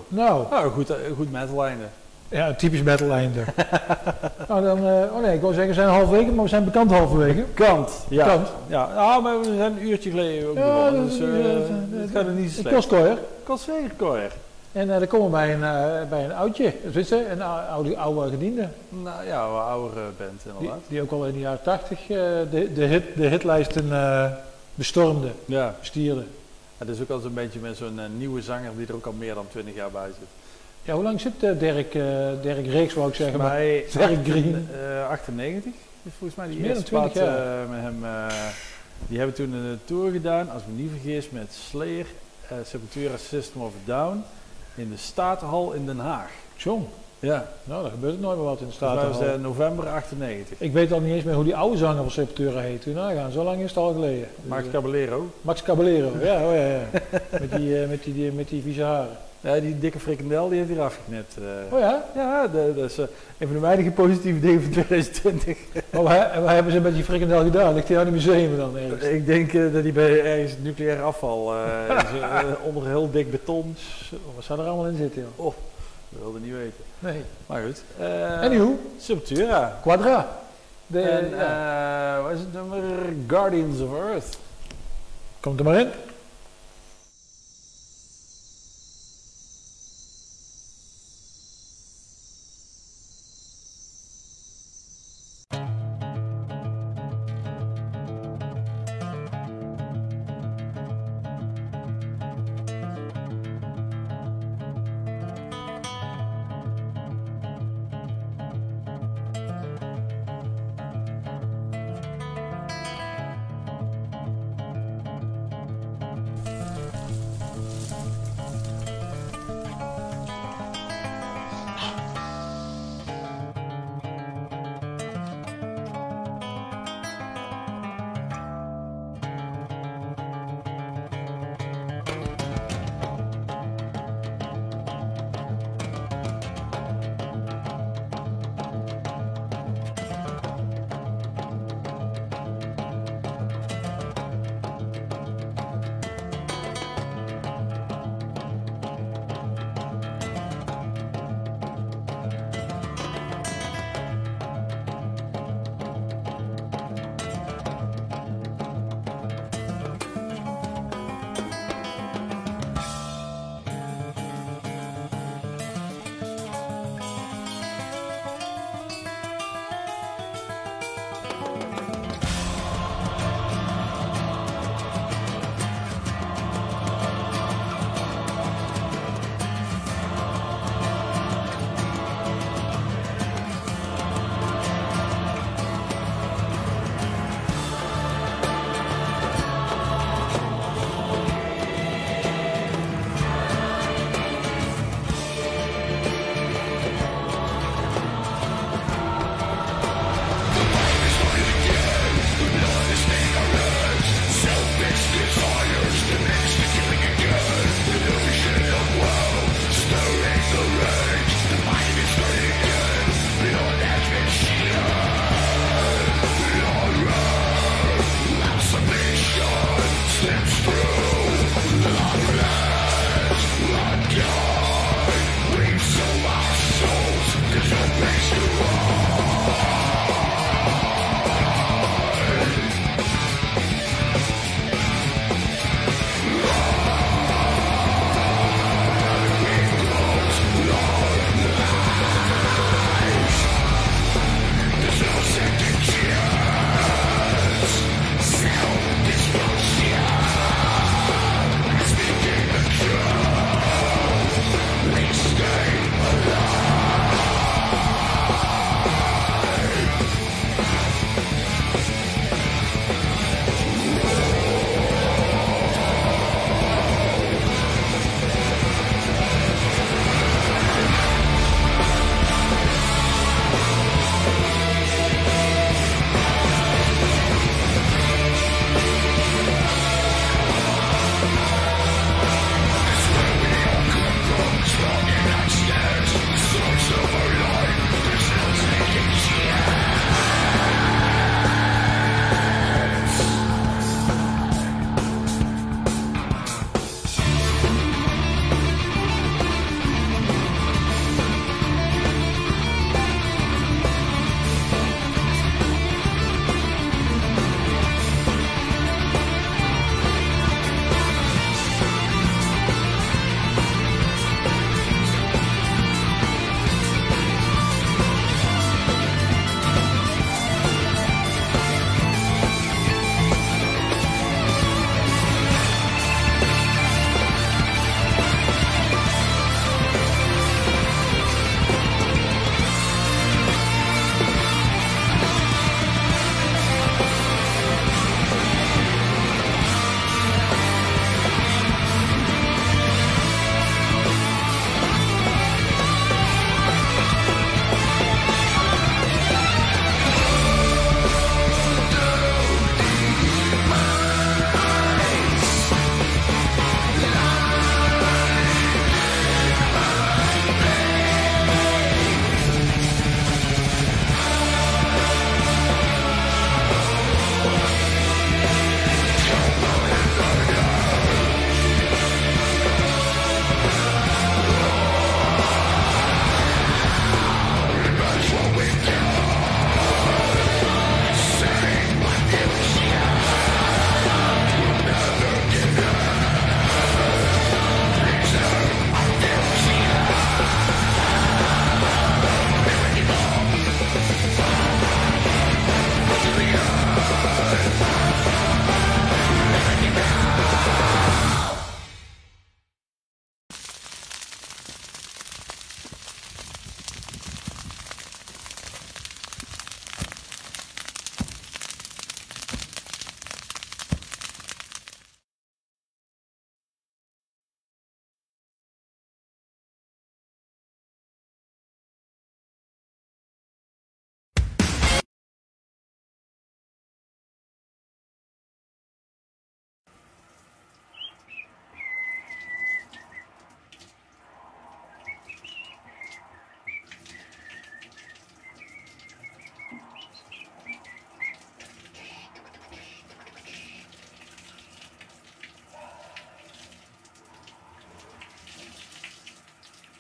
Nou, Nou, goed, goed metal einde. ja, typisch battle einde. nou dan, oh nee, ik wou zeggen, we zijn halverwege, maar we zijn bekend halverwege. Kant. Ja. Ja, ah, maar we zijn een uurtje geleden ook Ja, begonnen, dus ja, het gaat er niet slecht. En eh, dan komen we bij een, bij een oudje, je, een ou- oude, oude gediende. Nou ja, wat oudere band Die, inderdaad. die ook al in de jaren tachtig de, de, hit, de hitlijsten bestormde, Ja. Het is ook al zo'n beetje met zo'n eh, nieuwe zanger die er ook al meer dan 20 jaar bij zit. Ja, hoe lang zit eh, Dirk, eh, Dirk Reeks, wou ik zeggen, maar Bij Dirk Green. eh, 98 is volgens mij die Meer dan eerste 20 plaat jaar. met hem. die hebben toen een tour gedaan, als ik me niet vergis, met Slayer, Sepultura System of Down in de Statenhal in Den Haag. John. Ja, Nou, daar gebeurt nooit meer wat in de dat was staat. eh, november 98. Ik weet al niet eens meer hoe die oude zanger van Sepultura heet. Toen nagaan, zo lang is het al geleden. Dus, Max eh, Caballero. Max Caballero, ja, oh ja, ja. met, die, eh, met, die, die- met die vieze haren. Ja, die dikke frikandel die heeft hij eraf geknipt. eh. Oh ja? Ja, dat is eh, een van de weinige positieve dingen van 2020. Maar wat, he- wat hebben ze met die frikandel gedaan? Ligt hij aan het museum dan ergens? Ik denk dat hij bij ergens nucleair afval is, onder heel dik beton. Wat zou er allemaal in zitten, joh? Dat wilde niet weten. Nee. Maar goed. eh Anywho, Sepultura. Quadra. De, en eh wat is het nummer? Guardians of Earth. Komt er maar in.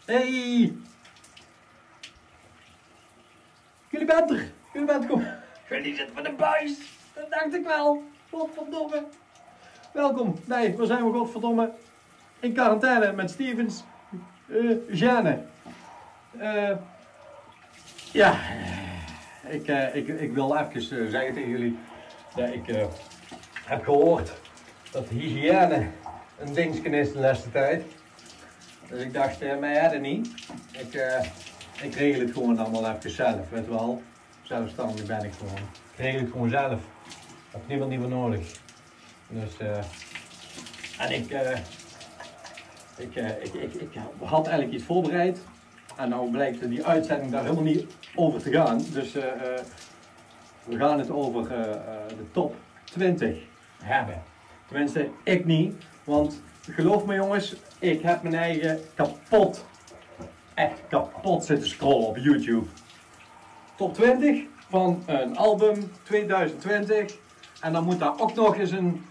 Hey! Jullie bent er! Jullie bent er, kom! Jullie zitten met een buis! Dat dacht ik wel! Godverdomme! Welkom! Nee, waar zijn we godverdomme? In quarantaine met Stevens. eh Jeanne. Eh, ja, ik, eh, ik, ik wil even zeggen tegen jullie. dat ik heb gehoord dat hygiëne een dingetje is de laatste tijd. Dus ik dacht, eh mij hadden niet. Ik, eh, ik regel het gewoon allemaal even zelf, weet wel. Zelfstandig ben ik gewoon. Ik regel het gewoon zelf. Ik heb niemand niet meer nodig. Dus, eh en ik, eh, ik, ik, ik, ik had eigenlijk iets voorbereid. En nou blijkt die uitzending daar helemaal niet over te gaan. Dus eh, we gaan het over de top 20 hebben. Tenminste, ik niet. Want geloof me jongens, ik heb mijn eigen kapot, echt kapot zitten scrollen op YouTube. Top 20 van een album 2020. En dan moet daar ook nog eens een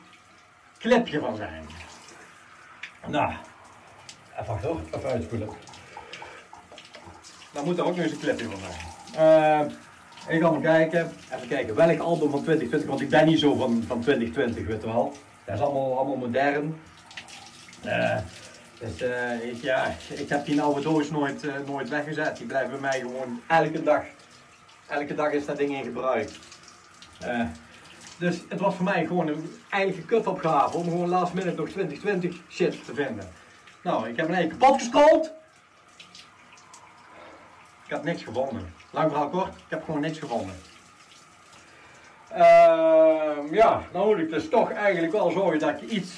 clipje van zijn. Nou, even wacht hoor, even uitspoelen. Dan moet er ook nog eens een clipje van zijn. Eh, ik ga maar kijken, even kijken welk album van 2020, want ik ben niet zo van, van 2020, weet je wel. Dat is allemaal, allemaal modern. Dus ik, ja, ik heb die oude doos nooit, eh, nooit weggezet. Die blijven bij mij gewoon elke dag. Elke dag is dat ding in gebruik. Dus het was voor mij gewoon een eigen kutopgave om gewoon last minute nog 2020 shit te vinden. Nou, ik heb mijn eigen kapot gescrolld. Ik heb niks gevonden. Lang verhaal kort, ik heb gewoon niks gevonden. Ehm, ja, dan moet ik dus toch eigenlijk wel zorgen dat ik iets,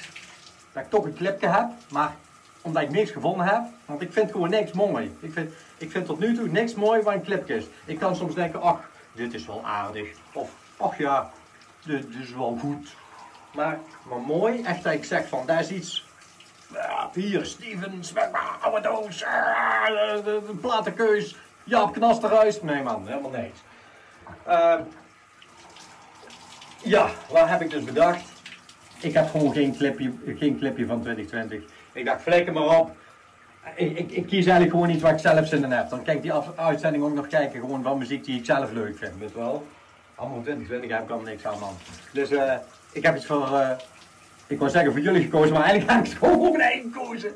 dat ik toch een clipje heb, maar omdat ik niks gevonden heb, want ik vind gewoon niks mooi. Ik vind, ik vind tot nu toe niks mooi wat een clipje is. Ik kan soms denken, ach, dit is wel aardig, of ach ja, dit, is wel goed. Maar, maar mooi, echt dat ik zeg van, daar is iets, hier, Steven, zwemma, oude doos, ah, de platenkeus, Jaap Knasterhuis. Nee man, helemaal niks. Ehm, ja, wat heb ik dus bedacht? Ik heb gewoon geen clipje, geen clipje van 2020. Ik dacht, flikker maar op. Ik, ik, kies eigenlijk gewoon iets waar ik zelf zin in heb. Dan kan ik die af- uitzending ook nog kijken, gewoon van muziek die ik zelf leuk vind, weet wel. Allemaal 2020 heb ik allemaal niks aan, man. Dus eh, ik heb iets voor, eh, ik wou zeggen voor jullie gekozen, maar eigenlijk heb ik het gewoon voor mijn eigen gekozen.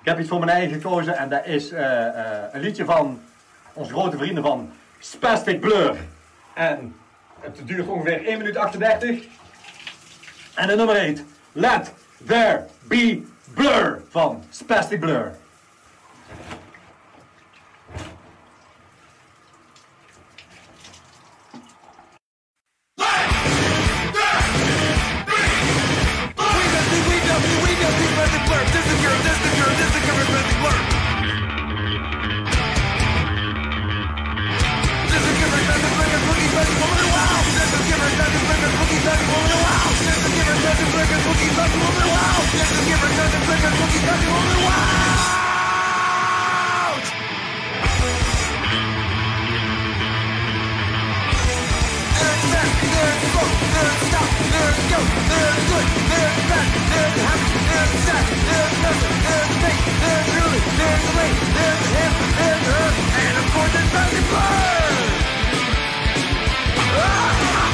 Ik heb iets voor mijn eigen gekozen en dat is eh, een liedje van onze grote vrienden van Spastic Blur. En het duurt ongeveer 1 minuut 38. En de nummer heet Let There Be Blur van Spastic Blur. Attention, flippers, wild. Wild. There's broke, there's stop, there's go, there's good, there's bad, there's happy, there's sad, there's nothing, there's fake, there's there's there's him, there's her, and of course there's Bradley Bird! Ah!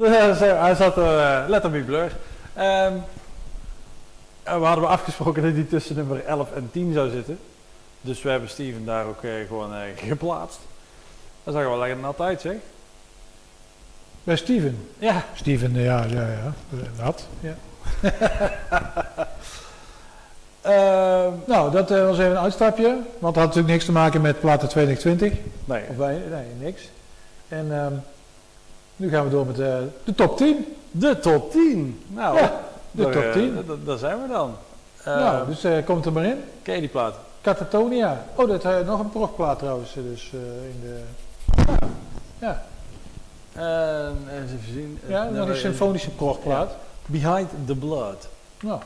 hij zat er, let on blur. Ehm, we hadden we afgesproken dat hij tussen nummer 11 en 10 zou zitten. Dus we hebben Steven daar ook eh, gewoon eh, geplaatst. Dat zag er wel lekker nat uit, zeg. Bij Steven? Ja. Steven, ja, ja, ja. Nat. Ja. Ehm. nou, dat was even een uitstapje. Want dat had natuurlijk niks te maken met platen 2020. Nee. Of nee, niks. En... Ehm, nu gaan we door met de, de top 10. De top 10. Nou, de top eh, 10. Daar zijn we dan. Nou, eh, dus komt er maar in. Ken je die plaat? Catatonia. Oh, dat is nog een prochtplaat trouwens. Dus in de... Ja. ja. Ehm, even zien. ja, nog een nou, symfonische prochtplaat. Behind the Blood. Nou.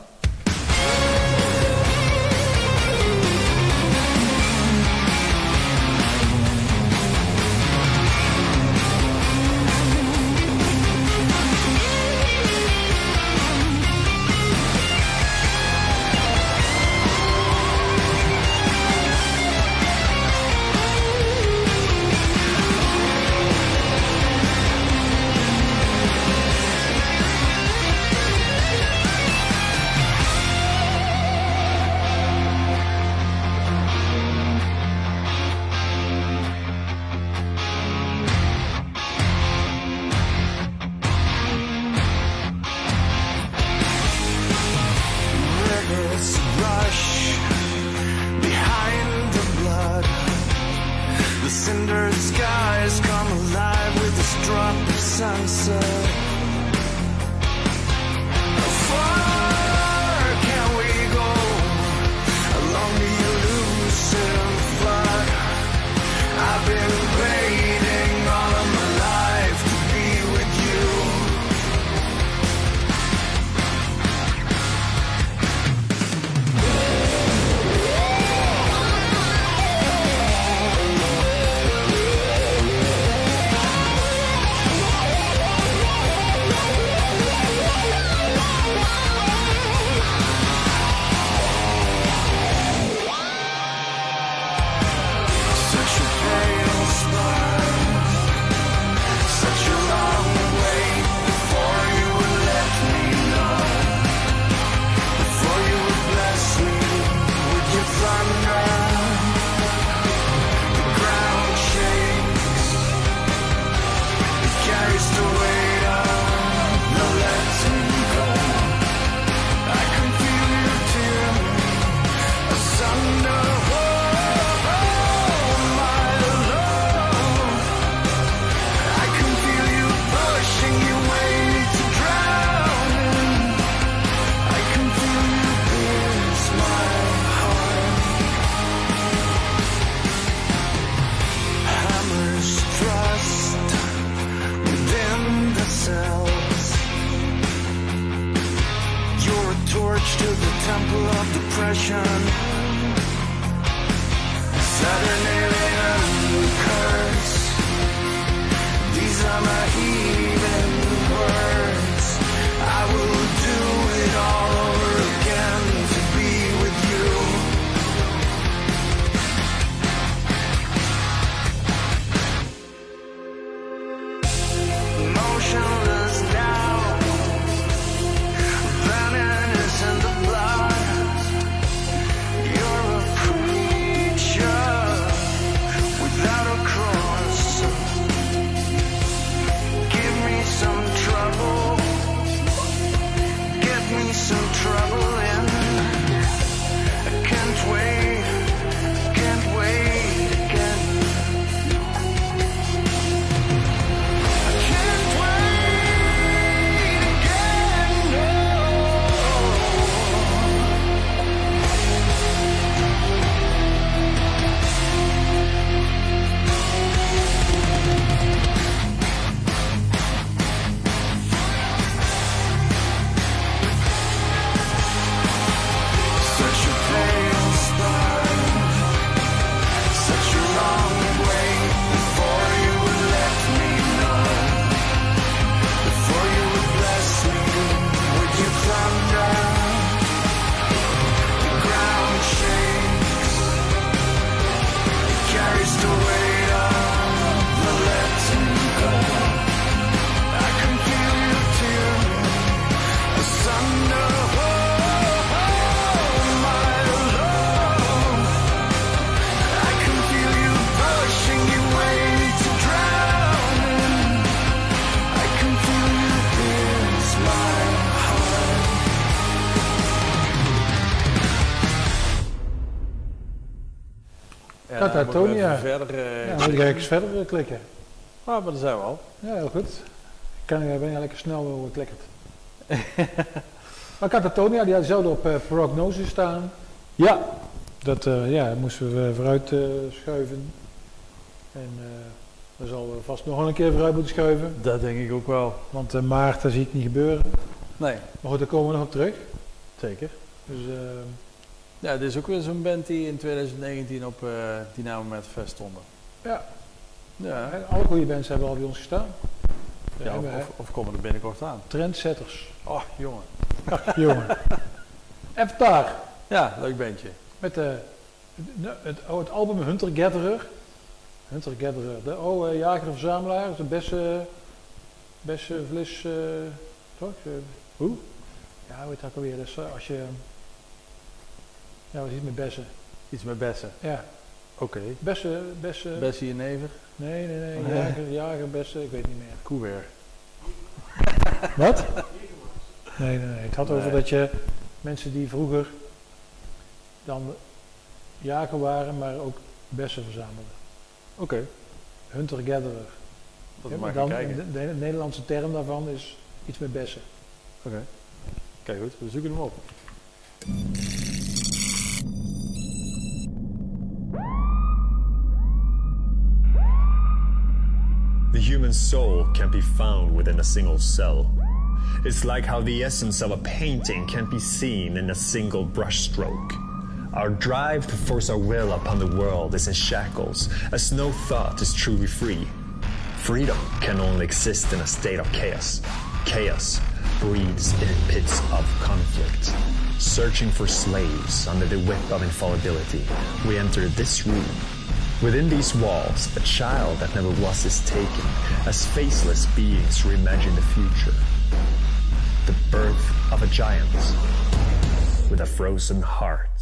Verder, eh, Ja, dan moet ik eens verder eh, klikken. Ah, maar daar zijn we al. Ja, heel goed. Ik kan, ik ben je lekker snel uh, klikkerd. maar Catatonia, die had zelden op eh, prognosis staan. Ja, dat eh, ja, moesten we vooruit eh, schuiven. En eh we zal vast nog een keer vooruit moeten schuiven. Dat denk ik ook wel. Want eh, maart, dat zie ik niet gebeuren. Nee, Maar goed, daar komen we nog op terug. zeker. Dus eh, Ja, dit is ook weer zo'n band die in 2019 op eh Dynamo met Fest stonden. Ja. Ja, en alle goede bands hebben al bij ons gestaan. Ja of, we, of, of komen er binnenkort aan. Trendsetters. Oh, jongen. Ach, jongen. Even daar. Ja, leuk bandje. Met de, het, het, het album Hunter Gatherer. Hunter Gatherer. De oh, eh, jager en verzamelaar. Dat is de beste, beste vlis. eh toch? Hoe? Ja, dat ook alweer? Dus als je. Ja, wat is met bessen? Iets met bessen. Ja, Oké. bessen. bessen Bessie en Never. nee, nee, nee. Nee. Jager, jager, bessen. Ik weet niet meer. Koeweer. Wat? Nee, nee, nee. Het had over dat je mensen die vroeger dan jager waren, maar ook bessen verzamelden. Oké. Hunter gatherer. Dat Ja, mag maar dan, kijken. de, de Nederlandse term daarvan is iets met bessen. Oké. Kijk goed, we zoeken hem op. The human soul can be found within a single cell. It's like how the essence of a painting can be seen in a single brushstroke. Our drive to force our will upon the world is in shackles, as no thought is truly free. Freedom can only exist in a state of chaos. Chaos breeds in pits of conflict. Searching for slaves under the whip of infallibility, we enter this room Within these walls, a child that never was is taken, as faceless beings reimagine the future. The birth of a giant with a frozen heart.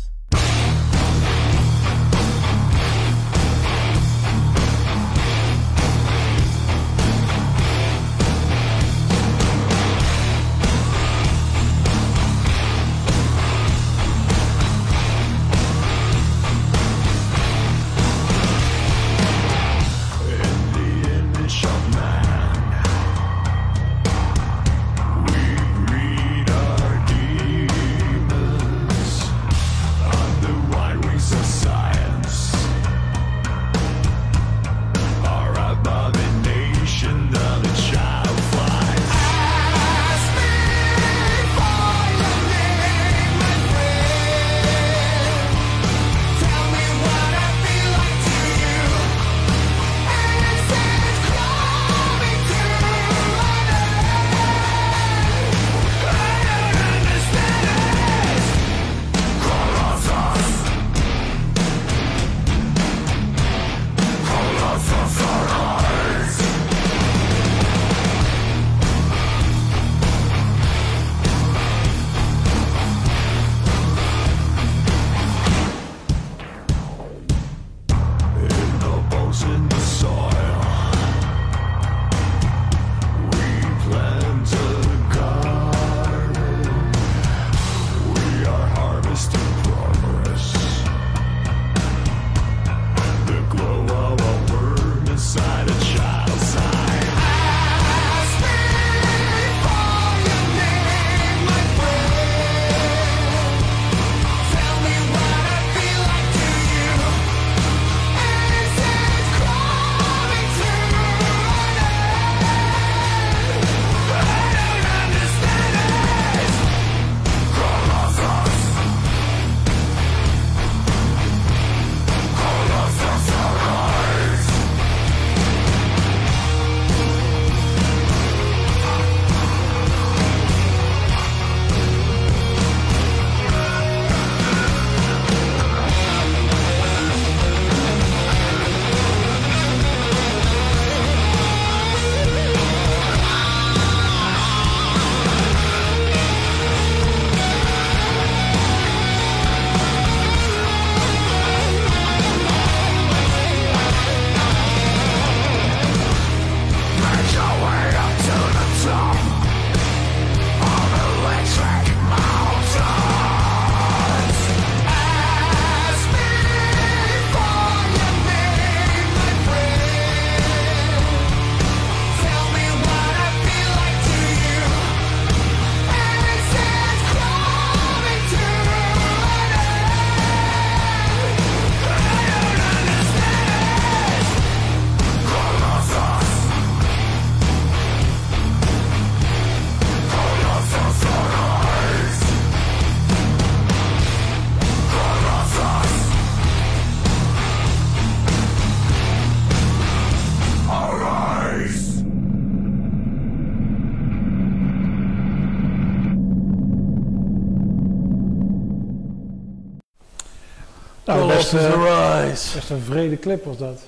Lost is eh, Arise. best een vrede clip was dat.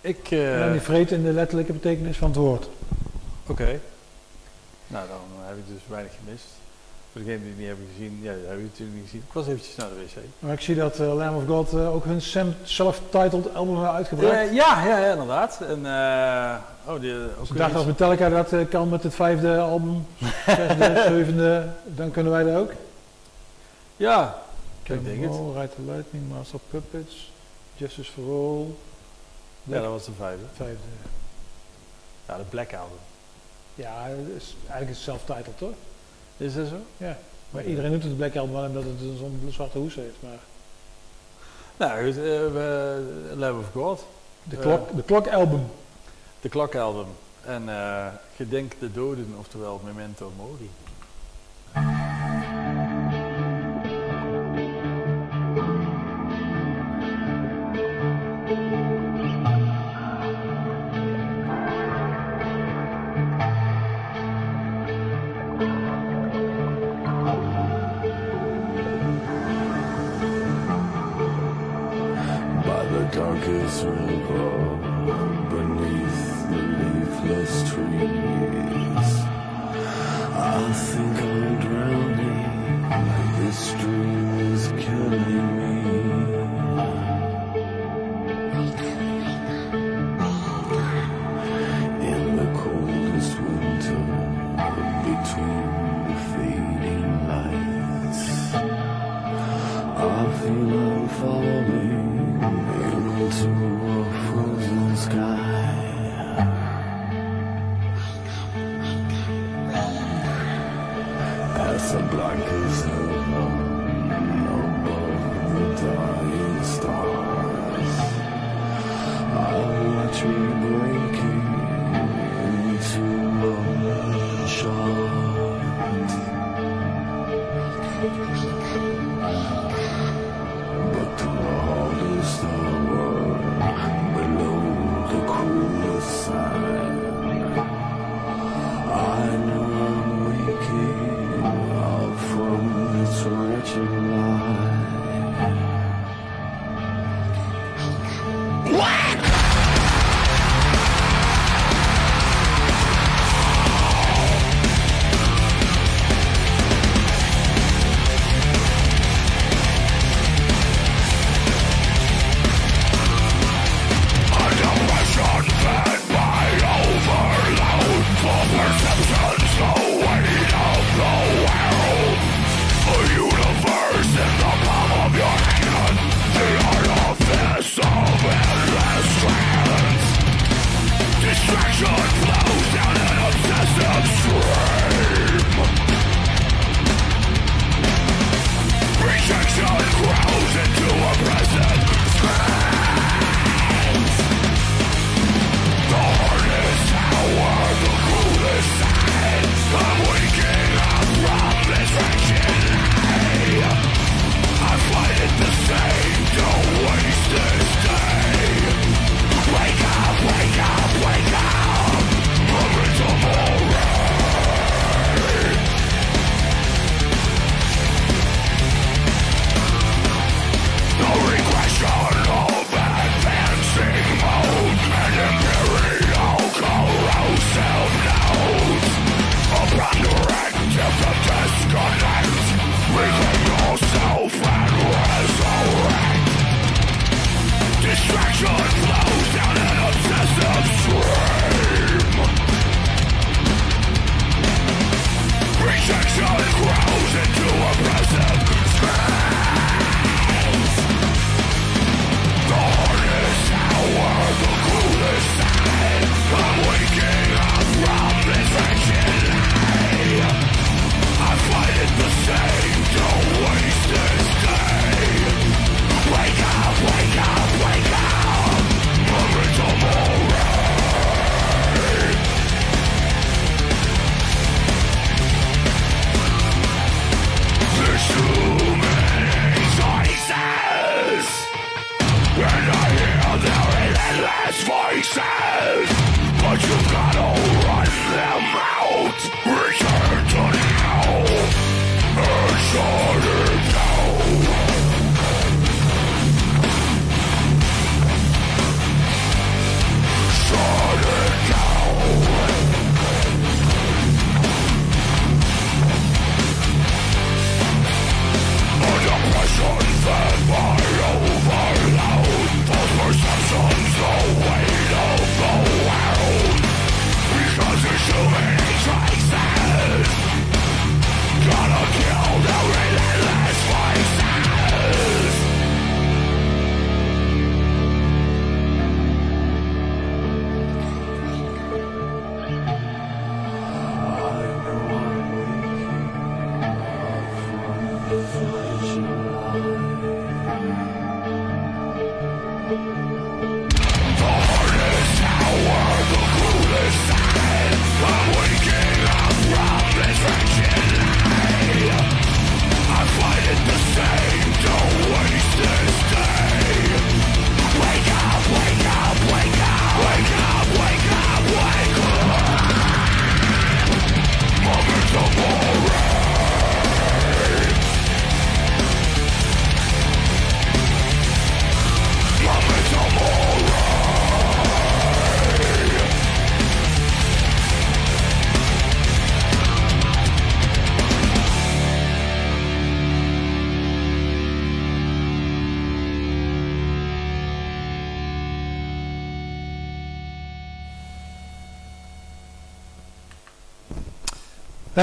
Ik, en eh dan die vreed in de letterlijke betekenis van het woord. oké. Nou, dan heb ik dus weinig gemist. Voor degenen die het niet hebben gezien, ja, dat hebben we natuurlijk niet gezien. Ik was eventjes naar de wc. Maar ik zie dat eh, Lamb of God eh, ook hun self-titled album hebben uitgebracht. Ja, ja, ja, inderdaad. En, eh oh, die, ook Dus ik dacht als Metallica dat eh, kan met het vijfde album, zesde, zevende, dan kunnen wij dat ook. Ja, ik denk het. Ride the Lightning, Master of Puppets, Justice for All, Ja, dat was de vijfde. vijfde. Ja, de Black Album. Ja, het is eigenlijk self-titled toch? Is dat zo? Maar iedereen doet het Black Album wel omdat het zo'n zwarte hoes heeft. Maar Nou goed, eh, we, Lamb of God. de Eh. klok, de klok album. De klokalbum. En eh Gedenk de Doden, oftewel Memento Mori.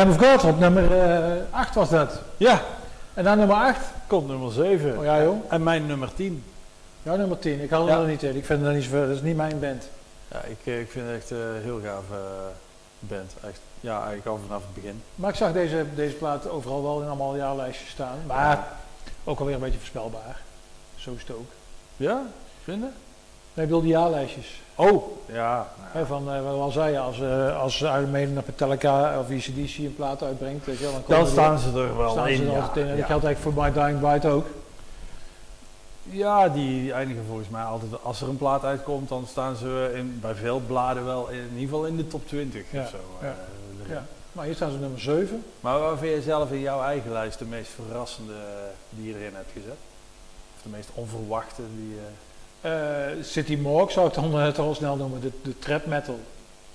Lamb of God op nummer 8 was dat. Ja, En dan nummer 8. komt nummer 7. Oh ja joh. En mijn nummer 10. Ja, nummer 10. Ik had Ja. er niet in. Ik vind het niet zoveel. Dat is niet mijn band. Ja, ik, eh, ik vind het echt een heel gaaf eh, band. Echt. Ja, eigenlijk al vanaf het begin. Maar ik zag deze, deze plaat overal wel in allemaal jaarlijstjes staan. Maar ook alweer een beetje voorspelbaar. Zo is het ook. Ja, vinden? Nee, ik bedoel die jaarlijstjes. Oh, ja. Hè, van, eh, wat al zeiden, als, eh als Iron Maiden naar Metallica of ECDC een plaat uitbrengt, weet je dan, komen Dan die- staan ze er wel staan in. ze er ja. altijd in. En dat geldt eigenlijk voor My Dying Bride ook. Ja, die eindigen volgens mij altijd. Als er een plaat uitkomt, dan staan ze in, bij veel bladen wel in, in ieder geval in de top 20 Ja, of zo. ja, eh, ja. Maar hier staan ze nummer 7. Maar waar vind je zelf in jouw eigen lijst de meest verrassende die je erin hebt gezet? Of de meest onverwachte die Eh, City Morgue zou ik dan eh, toch al snel noemen. De, de trap metal.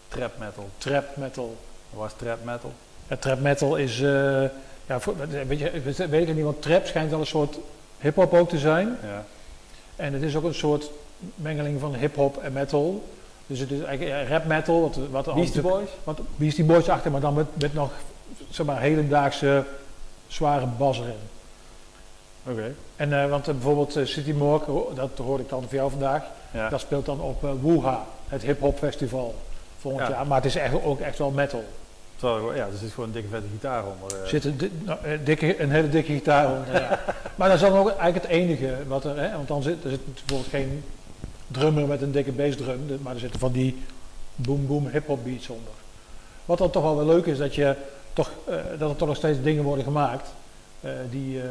trap metal? Trap metal. Wat was trap metal? Ja, trap metal is, eh, ja, voor, weet, je, weet ik niet, want trap schijnt wel een soort hip-hop ook te zijn. Ja. En het is ook een soort mengeling van hip-hop en metal. Dus het is eigenlijk rap metal, wat, wat Beastie Boys? Wat Beastie Boys achter, maar dan met, met nog zeg maar, hedendaagse zware bas erin. Oké. En, eh, want eh, bijvoorbeeld eh, City ho- dat hoorde ik dan voor jou vandaag, Ja. dat speelt dan op Wuha, het hip-hop festival volgend Ja. jaar. Maar het is echt, ook echt wel metal. Terwijl ja, er zit gewoon een dikke vette gitaar onder. zit een, di- nou, dikke, een hele dikke gitaar onder. ja. Maar dat is dan ook eigenlijk het enige wat er, hè, want dan zit er zit bijvoorbeeld geen drummer met een dikke bassdrum, maar er zitten van die boom boom hip-hop beats onder. Wat dan toch wel wel leuk is, dat, je toch, dat er toch nog steeds dingen worden gemaakt die, eh,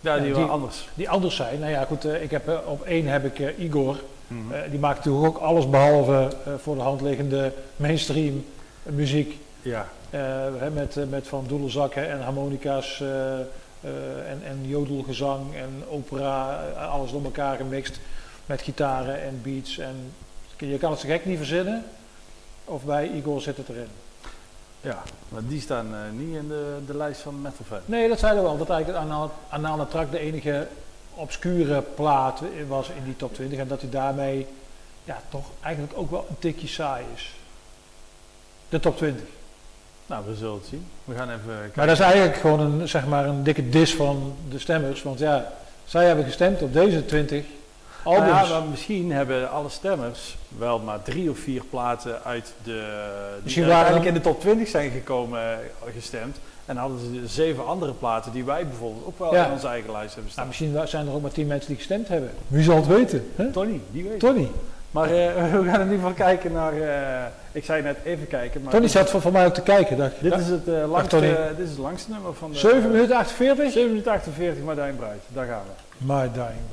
ja, die ja, die- anders. die anders zijn. Nou ja, goed, eh, ik heb, eh, op één heb ik eh, Igor. Mhm. Eh, die maakt natuurlijk ook alles behalve eh, voor de hand liggende mainstream muziek. ja. Eh, hè, met, eh, met van doedelzakken en harmonica's eh, eh, en, en jodelgezang en opera, eh, alles door elkaar gemixt met gitaren en beats. En je kan het zo gek niet verzinnen. Of bij Igor zit het erin. Ja, maar die staan eh, niet in de, de lijst van Metal. Nee, dat zeiden we wel. Dat eigenlijk Anale Trak de enige obscure plaat was in die top 20. En dat hij daarmee ja, toch eigenlijk ook wel een tikje saai is. De top 20. Nou, we zullen het zien. We gaan even kijken. Maar dat is eigenlijk gewoon een, zeg maar een dikke dis van de stemmers. Want ja, zij hebben gestemd op deze 20 albums. Nou ja, maar misschien hebben alle stemmers wel maar drie of vier platen uit de. die Misschien waren uiteindelijk in de top 20 zijn gekomen eh, gestemd. En hadden ze zeven andere platen die wij bijvoorbeeld ook wel Ja. in onze eigen lijst hebben Nou, staan. misschien zijn er ook maar 10 mensen die gestemd hebben. Wie zal het weten? Hè? Tony, die weet. Tony. Maar eh, we gaan in ieder geval kijken naar. eh, ik zei net even kijken. Maar Tony zat voor, voor mij ook te kijken. Dacht, dit, is het, langste, dit is het langste nummer van de. 7 minuten 48? 7 minuten 48, Martijn Bruid. Daar gaan we. My Dying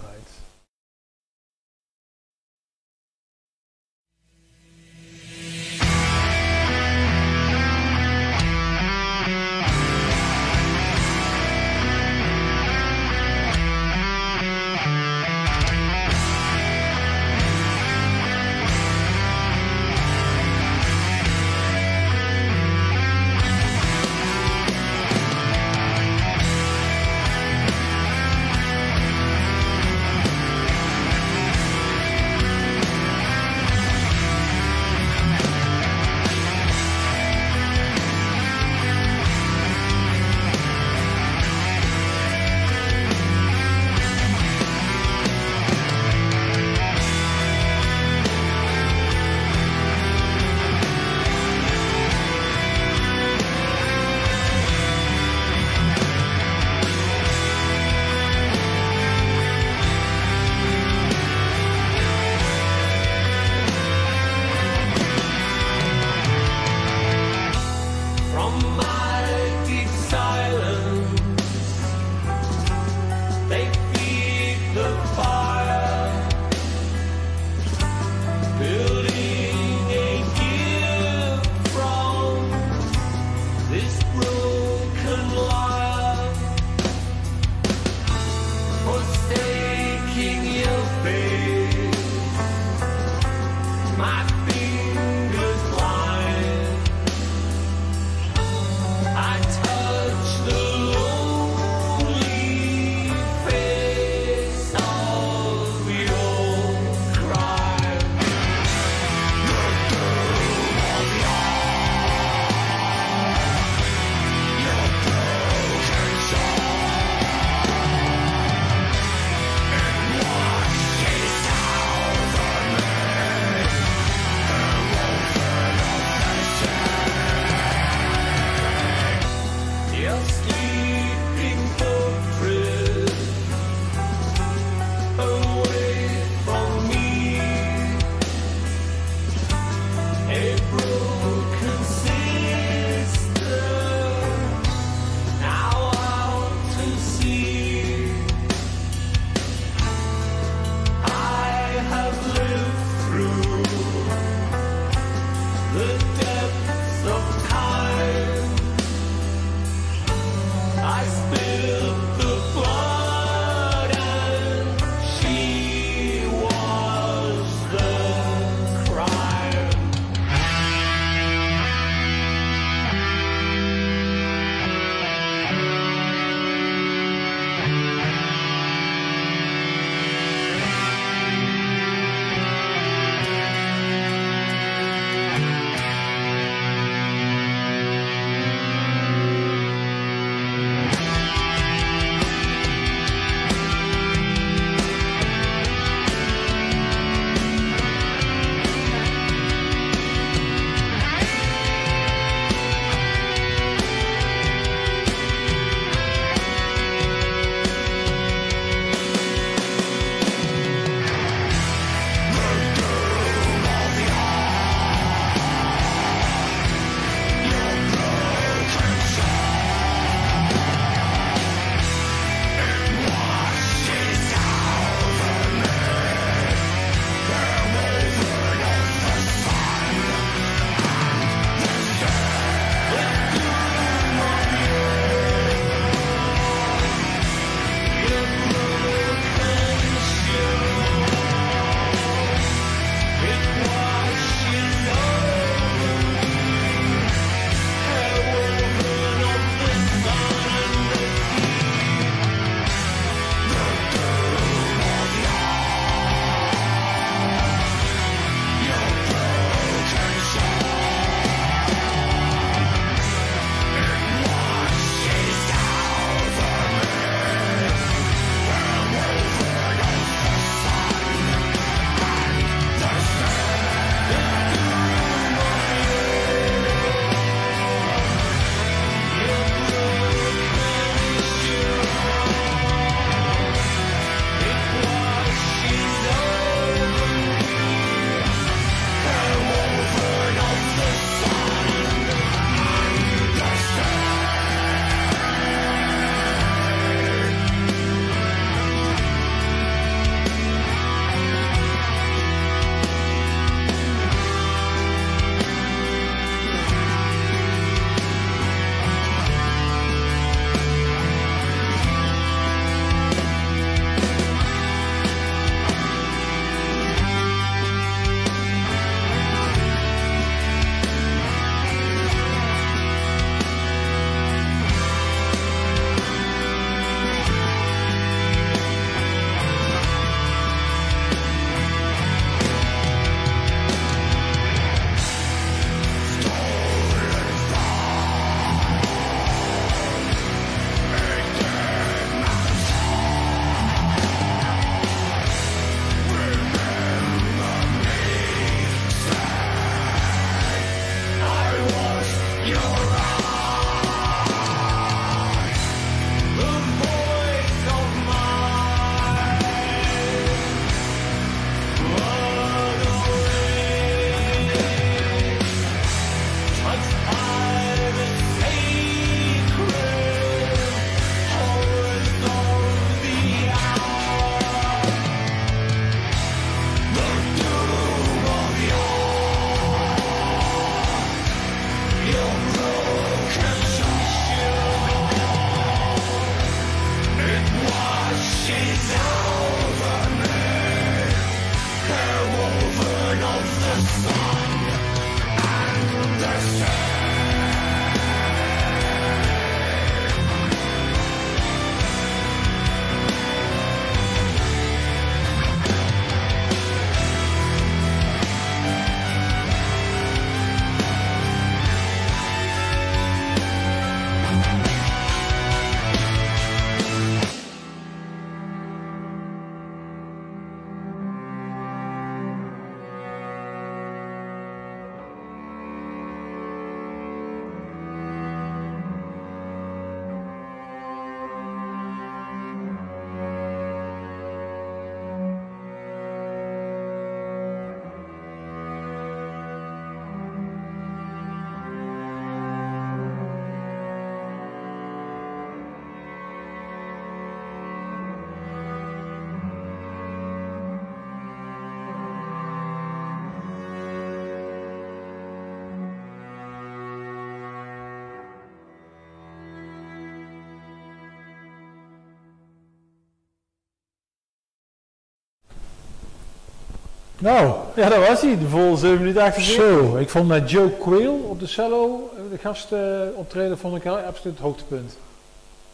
Nou, Ja, dat was hij. De vol 7 minuten 48. zo. Ik vond met Joe Quail op de cello, eh, de gast eh, optreden, vond ik absoluut het hoogtepunt.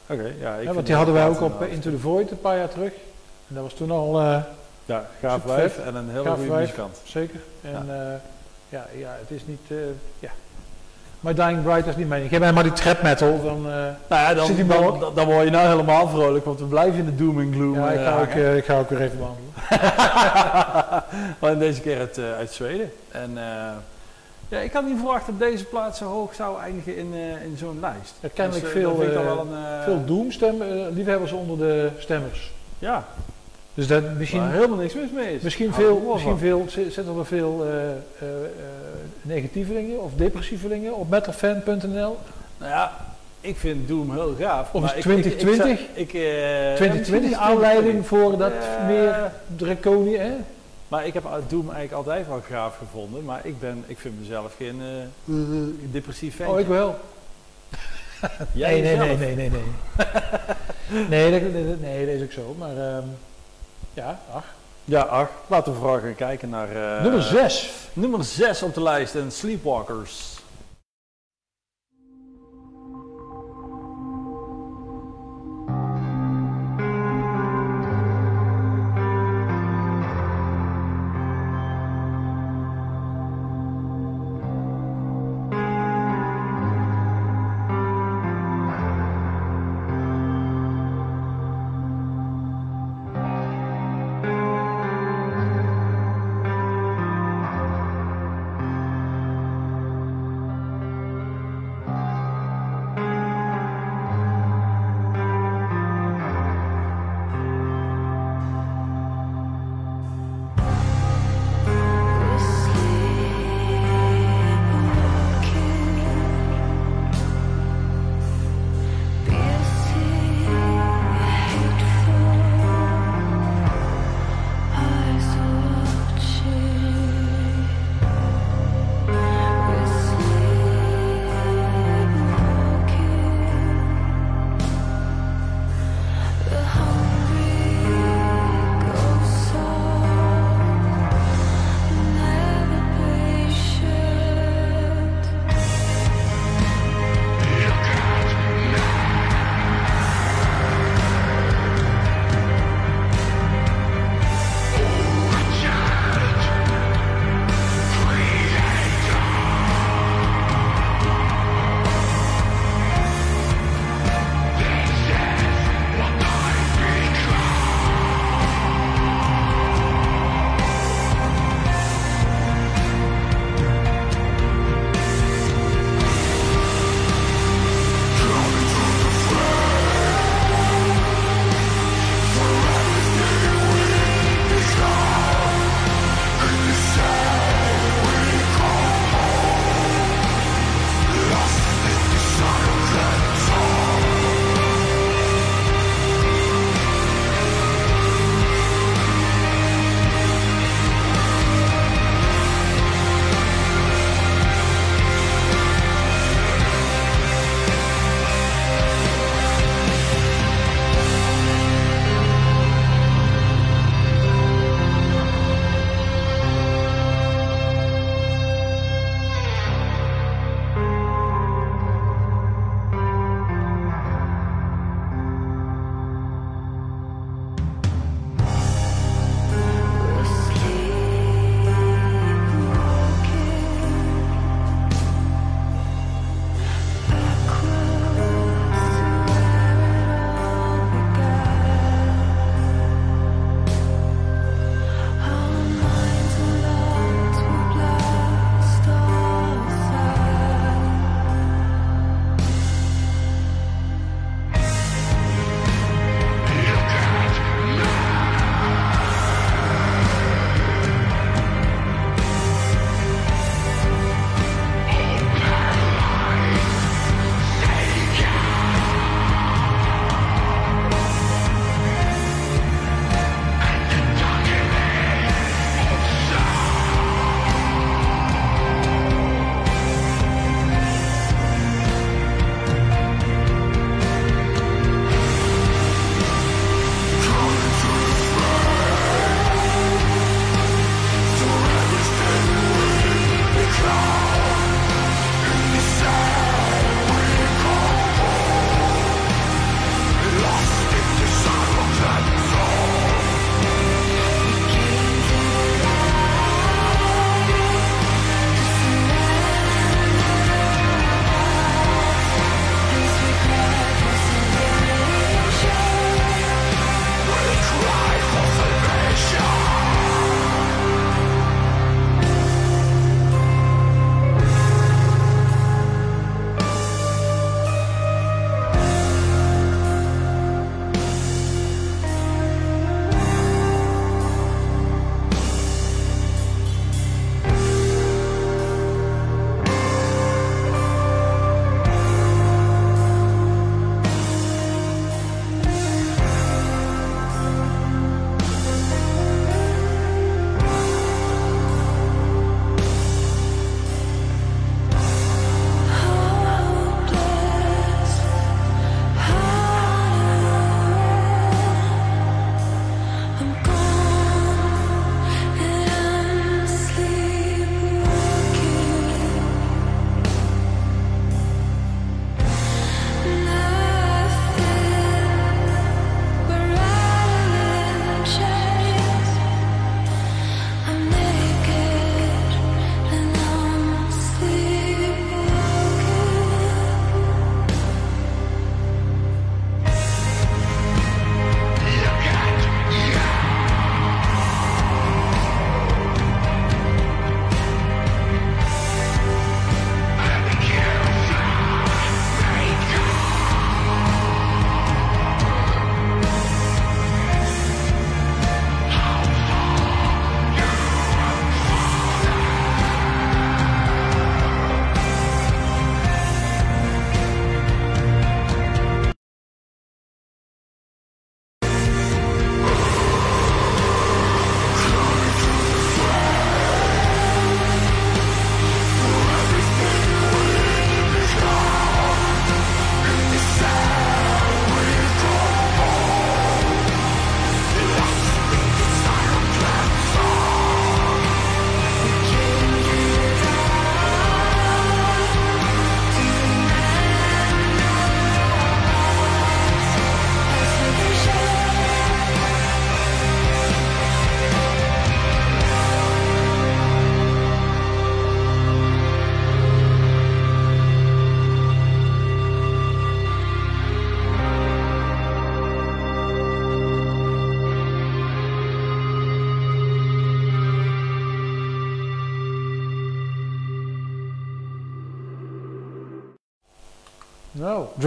Oké, ja. Ik Ja, want die hadden wij ook op eh, Into the Void een paar jaar terug. En dat was toen al Ja, gaaf wijf en een hele goede muzikant. zeker. En ja. ja, ja, het is niet. ja. My Dying Bright is niet mijn. Ik heb maar die trap metal. Dan, eh, Nou ja, dan, Zit die dan, dan, dan word je nou helemaal vrolijk, want we blijven in de doom en gloom ja, ik, eh, ga ook, eh, ik ga ook weer even wandelen. Maar deze keer uit, uit Zweden. En ja, ik had niet verwacht dat deze plaats zo hoog zou eindigen in, in zo'n lijst. Er kennelijk Dus, veel, wel een, eh, veel Doom-stem, liefhebbers onder de stemmers. Ja, Dus dat misschien, helemaal niks mis mee is. misschien, veel, misschien veel, zi- zitten er veel negatievelingen of depressievelingen op metalfan.nl. Nou ja, ik vind Doom heel gaaf. Of maar is ik- ik- ik 2020? zou- Ik, eh, 2020 ja, aanleiding voor dat Eh, meer draconie, hè? Maar ik heb Doom eigenlijk altijd wel gaaf gevonden. Maar ik, ben, ik vind mezelf geen eh, depressief fan. Oh, ik wel. Jij nee, nee, nee, nee, nee, nee. nee, dat, nee, dat is ook zo. Maar ehm, ja, ach. Ja, ach, laten we vooral gaan kijken naar... eh, Nummer 6. Nummer 6 op de lijst, en Sleepwalkers. Sleepwalkers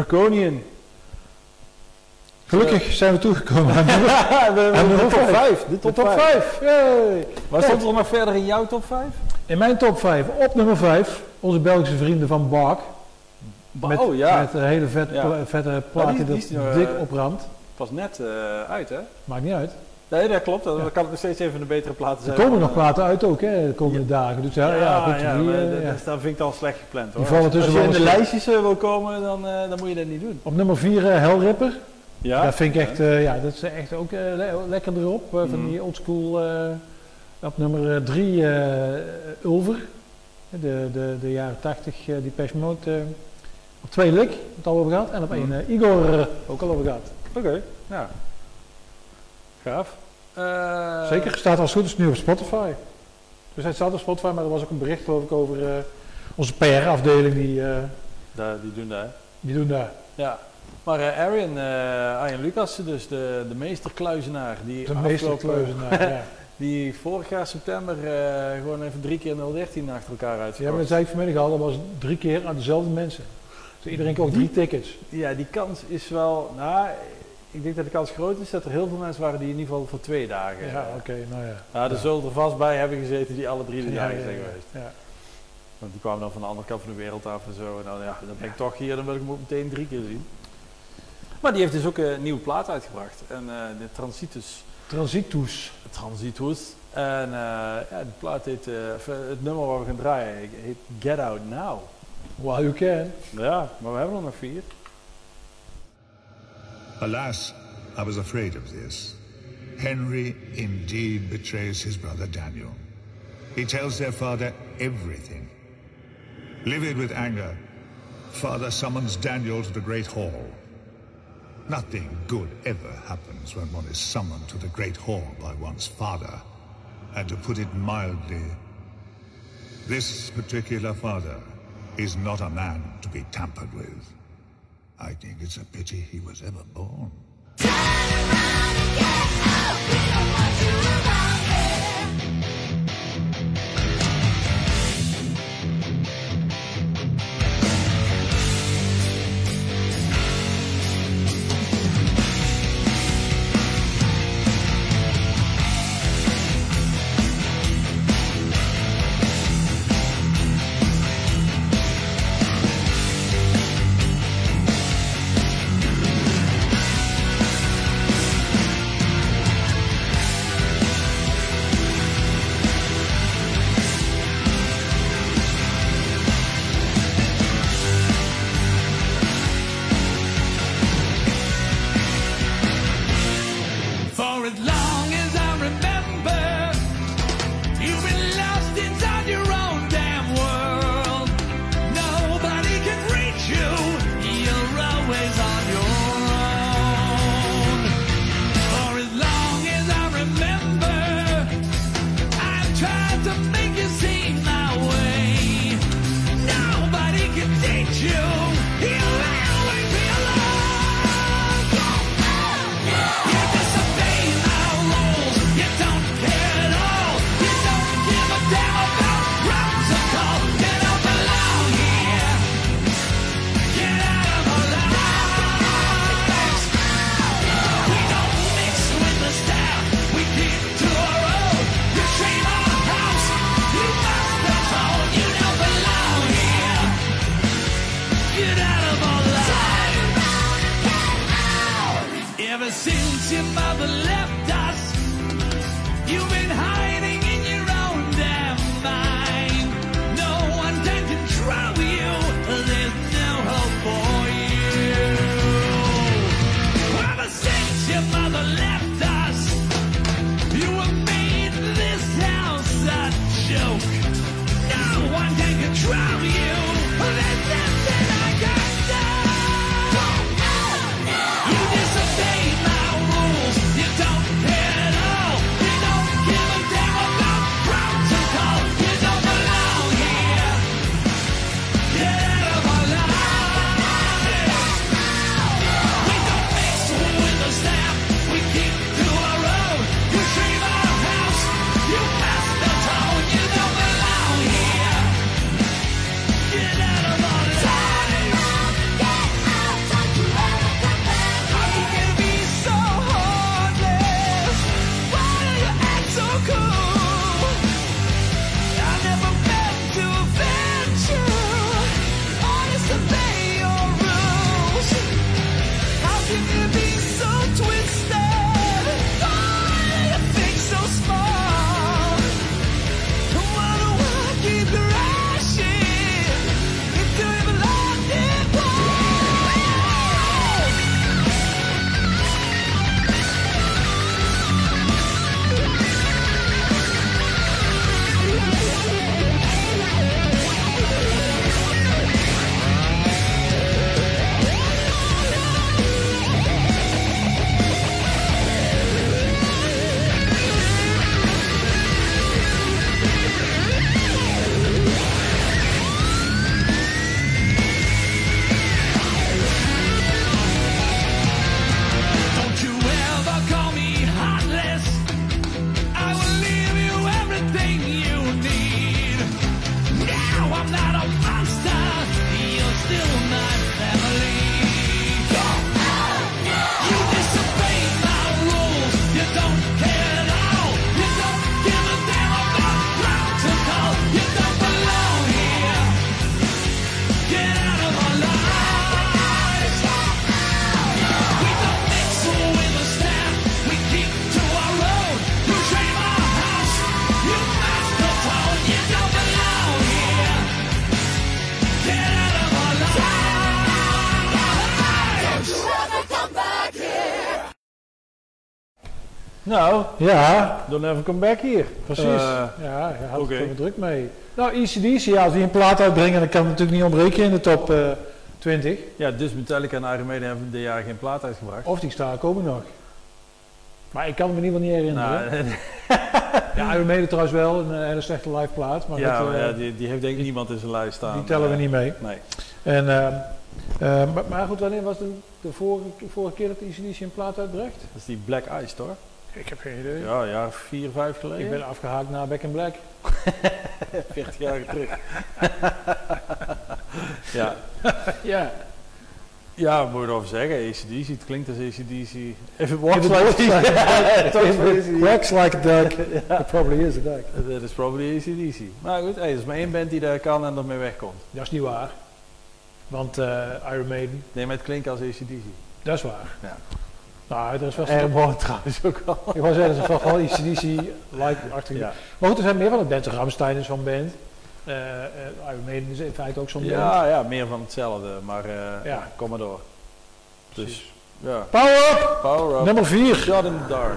Draconian. gelukkig zijn we toegekomen aan de, aan de de top top 5. 5. De De top top 5. 5. Yay. Waar stond er nog verder in jouw top 5? In mijn top 5, op nummer 5, onze Belgische vrienden van Bark. Met, oh ja, met een hele vet, Ja. pla- vette plaat die- dik eh, op brandt. pas net eh, uit hè? Maakt niet uit. Nee, dat klopt. Dan kan het nog steeds even een betere plaat Er zijn. komen dan, nog eh, platen uit ook, hè, de komende dagen. Dus ja, ja, goed, ja, die, eh, dat- vind ik dan slecht gepland hoor. Vallen Als- tussen Als je in de lijstjes eh, wil komen, dan, dan moet je dat niet doen. Op nummer 4 eh Hellripper. Ja, Dat vind ik echt, ja, dat is echt ook le- lekker erop. van Mhm. die oldschool. op nummer 3 Ulver. De, de, de jaren 80, eh die Mode. op 2 Lik, het al over gehad. En op 1 Mhm. Igor, ook al over gehad. Oké, ja. Gaaf. Eh, Zeker, staat als het goed is nu op Spotify. Dus hij staat op Spotify, maar er was ook een bericht geloof ik over eh, onze PR-afdeling. Die, eh, Da- die doen hè. die doen daar. Ja. Maar eh Arjen, eh Arjen Lucas, dus de, de meesterkluizenaar, die De meeste afgelopen- kleuzenaar. ja. Die vorig jaar september eh, gewoon even drie keer 013 achter elkaar Ja, uitverkocht. maar dat zei ik vanmiddag al, dat was drie keer aan dezelfde mensen. Dus iedereen koopt drie tickets. Ja, die kans is wel. Nou, ik denk dat de kans groot is dat er heel veel mensen waren die in ieder geval voor twee dagen. Ja, eh, oké, nou ja. ja, er Ja. zullen er vast bij hebben gezeten die alle drie de Ja, dagen ja, zijn geweest. ja. Want die kwamen dan van de andere kant van de wereld af en zo. En dan, ja, dan ben ik toch hier, dan wil ik hem ook meteen drie keer zien. Maar die heeft dus ook een nieuwe plaat uitgebracht. En eh, de Transitus. Transitus. Transitus. En eh, ja, die plaat heet, of, het nummer waar we gaan draaien heet Get Out Now. While you can. Ja, maar we hebben er nog vier. Alas, I was afraid of this. Henry indeed betrays his brother Daniel. He tells their father everything. Livid with anger, father summons Daniel to the great hall. Nothing good ever happens when one is summoned to the great hall by one's father. And to put it mildly, this particular father is not a man to be tampered with. I think it's a pity he was ever born. Get Nou, Ja, don't ever come back hier. precies. Eh, ja, hij had oké. er druk mee. Nou, ECDC, ja, als die een plaat uitbrengen, dan kan het natuurlijk niet ontbreken in de top eh 20. Ja, dus Metallica en Iron Maiden hebben dit jaar geen plaat uitgebracht. Of die staan komen nog. Maar ik kan me in ieder geval niet herinneren. Nou, Ja, Iron Maiden trouwens wel, een eh, hele slechte live plaat. Maar ja, dat, ja, die, die heeft denk ik niemand in zijn lijst staan. die tellen we niet mee. Nee. En, maar, maar goed, wanneer was de, de vorige, vorige keer dat ECDC een plaat uitbracht? Dat is die Black Ice, toch? Ik heb geen idee. Ja, of vier, vijf geleden. Ik ben afgehaakt naar Back in Black. 40 jaar terug. ja. Ja. ja, moet je erover zeggen. ACDC, het klinkt als ACDC. If it walks like walks like a it talks like a duck. It probably is a duck. Dat is probably ACDC. Maar goed, hey, er is maar één band die daar kan en ermee wegkomt. Dat is niet waar. Want eh, Iron Maiden, Nee, maar het klinkt als ACDC. dat is waar. Ja. Nou, er is vast... Airborne trouwens ook al. Ik wou zeggen, dat is wel ECDC-like-achtig. Ja. Maar goed, er zijn meer van de bands. Ramstein is zo'n band. Eh, eh, Iron Maiden is in feite ook zo'n band. Ja, ja, meer van hetzelfde, maar eh, Ja. kom maar door. Dus, ja. Power up! Power up. Nummer 4. Shot in the dark.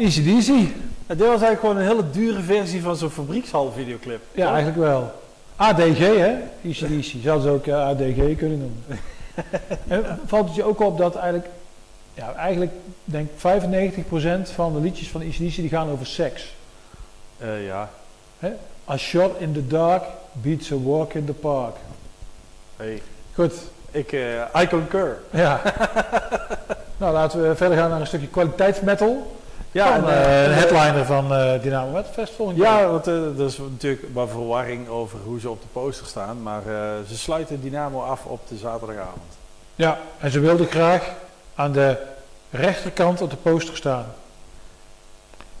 Easy easy. Ja, dit was eigenlijk gewoon een hele dure versie van zo'n fabriekshal videoclip. Ja, eigenlijk wel. ADG, hè? ECDC. Zouden ze ook eh, ADG kunnen noemen. en valt het je ook op dat eigenlijk, ja, eigenlijk denk ik 95% van de liedjes van ECDC die gaan over seks. Eh, ja. A shot in the dark beats a walk in the park. Hey. Goed, Ik, eh I concur. ja. nou, laten we verder gaan naar een stukje kwaliteitsmetal. Ja, en, een, eh, een en, headliner van eh Dynamo Wetfest volgend jaar. Ja, want eh, er is natuurlijk wat verwarring over hoe ze op de poster staan. Maar eh, ze sluiten Dynamo af op de zaterdagavond. Ja, en ze wilden graag aan de rechterkant op de poster staan.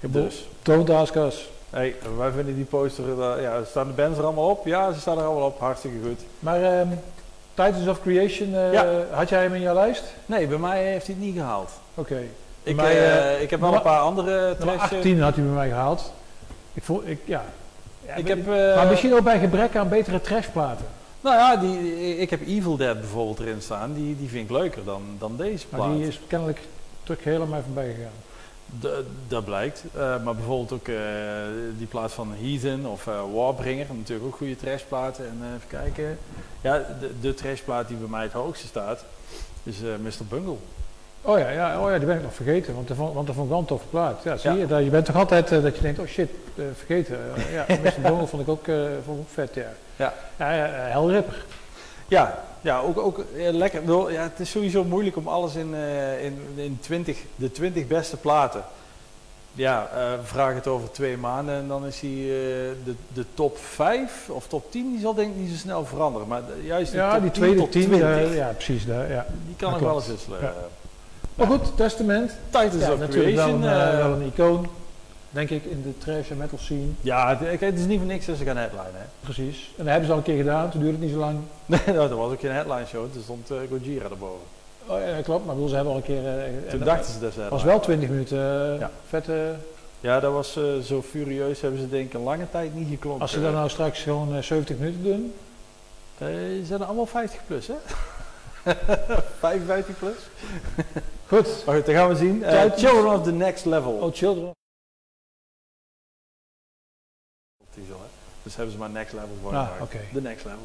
Ik bedoel, Dus, Don't ask us. hey, wij vinden die poster, eh, ja, staan de bands er allemaal op? Ja, ze staan er allemaal op. Hartstikke goed. Maar ehm, Titans of Creation, eh, Ja. had jij hem in jouw lijst? Nee, bij mij heeft hij het niet gehaald. Oké. Ik, mij, eh, eh, ik heb wel een paar andere trash... eh, 18 had hij bij mij gehaald. Ik voel, ik, ja. Ja, ik heb, eh, maar misschien ook bij gebrek aan betere trashplaten. Nou ja, die, ik heb Evil Dead bijvoorbeeld erin staan. Die, die vind ik leuker dan, dan deze plaat. Maar die is kennelijk aan mij voorbij gegaan. Dat blijkt. Maar bijvoorbeeld ook die plaat van Heathen of Warbringer. Natuurlijk ook goede trashplaten. En even kijken. Ja, de, de trashplaat die bij mij het hoogste staat is Mr. Bungle. Oh ja, ja, oh ja, die ben ik nog vergeten, want dat vond, want dat vond ik wel een toffe plaat. Ja, zie Ja. je, dat, je bent toch altijd eh, dat je denkt, oh shit, eh, vergeten. Eh, ja, Mr. Donald vond ik ook, vond ik ook vet, ja. Ja. Ja, ja, eh, Hell Ripper. Ja, ja ook, ook lekker. Wel, Ja, het is sowieso moeilijk om alles in, in, in 20, de 20 beste platen. Ja, vraag het over twee maanden en dan is die, de, de top 5 of top 10, die zal denk ik niet zo snel veranderen. Maar de- juist die Ja, top die 10 tweede tot tien, 20, eh, ja, precies. daar, ja. die kan nog wel eens wisselen. Ja. Maar goed, Testament. Titans Ja, of natuurlijk wel een, eh, eh, wel een icoon, denk ik, in de trash en metal scene. ja, het, is niet voor niks dat ze gaan headlinen. Hè. Precies. En dat hebben ze al een keer gedaan, toen duurde het niet zo lang. Nee, nou, dat was ook geen headline show, toen stond eh, Gojira erboven. Oh ja, klopt, maar bedoel, ze hebben al een keer... en Toen dachten ze dat ze was headline. wel 20 minuten Ja. vette... Ja, dat was zo furieus, hebben ze denk ik een lange tijd niet geklonken. Als ze dan nou straks gewoon eh, 70 minuten doen, ze zijn allemaal 50 plus, hè? 55 plus. Goed. Maar goed, dan gaan we zien. Eh. Children of the Next Level. Oh, Children. Dus hebben ze maar Next Level voor Ah, oké. The Next Level.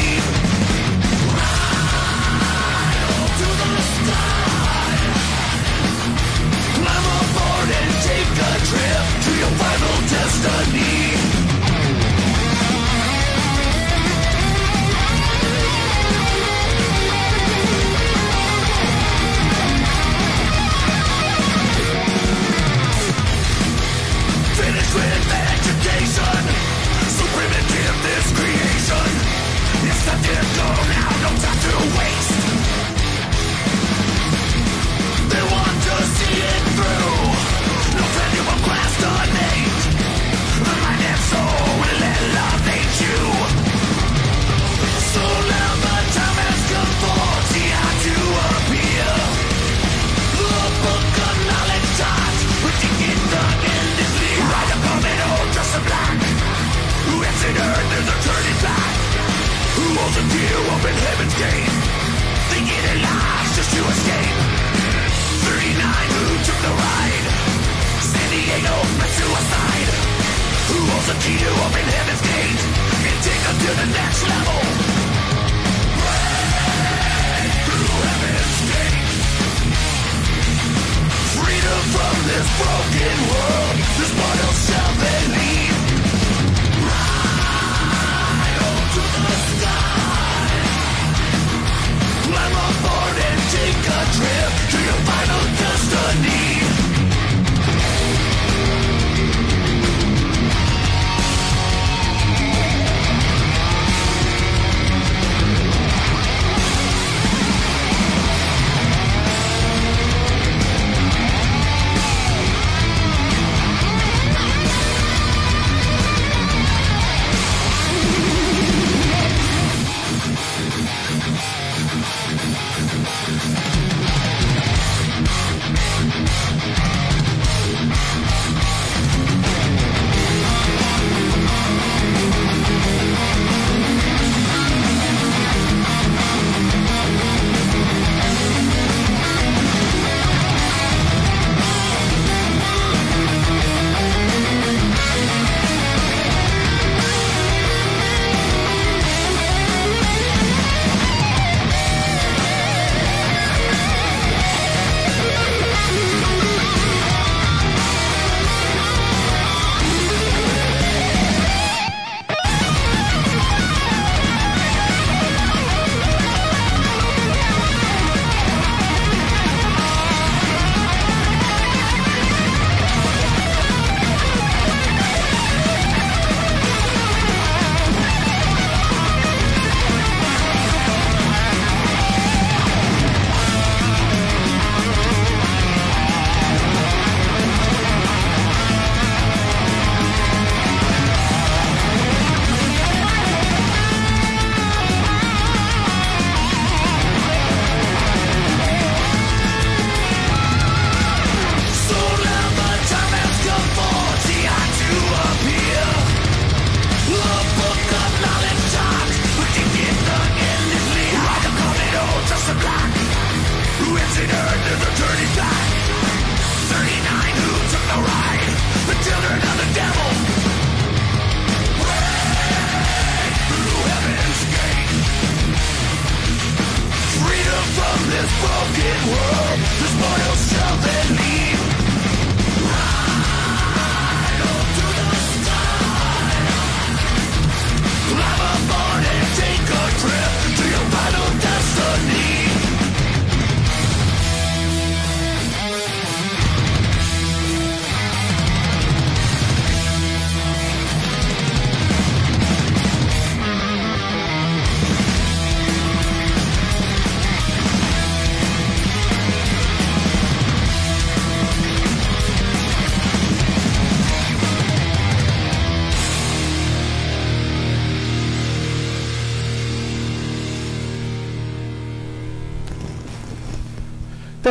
trip to your final destiny. you heaven's gate and take to the next level. Break through heaven's gate. Freedom from this broken world, this need. Ride up to the sky. Aboard and take a trip to your final destiny.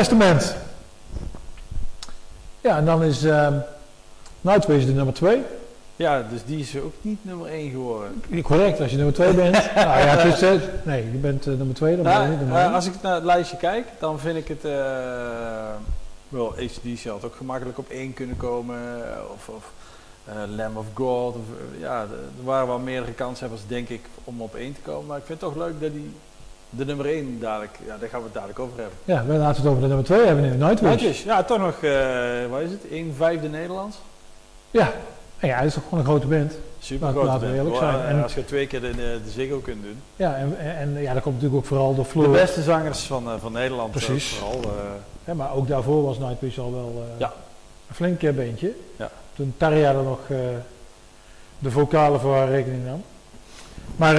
Testament. Ja, en dan is ehm Nightwish de nummer 2. Ja, dus die is ook niet nummer 1 geworden. Correct, als je nummer 2 bent. nou ja, het is, nee, je bent eh, nummer 2, dan ben je Nou, niet nummer eh, als ik naar het lijstje kijk, dan vind ik het... eh wel, ACDC had ook gemakkelijk op 1 kunnen komen. Of, of Lamb of God. Of, ja, er waren wel meerdere kanshebbers, denk ik, om op 1 te komen. Maar ik vind het toch leuk dat die de nummer 1 dadelijk... Ja, daar gaan we het dadelijk over hebben. Ja, we laten het over de nummer 2 hebben nu, Nightwish. Nightwish, ja, toch nog, eh wat is het? 1 vijfde Nederlands? Ja. En ja, het is toch gewoon een grote band. Super Laten- grote laten we band. eerlijk zijn. En- Als je twee keer de, de, de Ziggo kunt doen. Ja, en, en, ja, dat komt natuurlijk ook vooral door De Floor. beste zangers van, eh, van Nederland. eh, Precies. vooral, eh, Ja, maar ook daarvoor was Nightwish al wel eh, Ja. een flink eh, beentje. Ja. Toen Tarja er nog eh, de vocalen voor haar rekening nam. Maar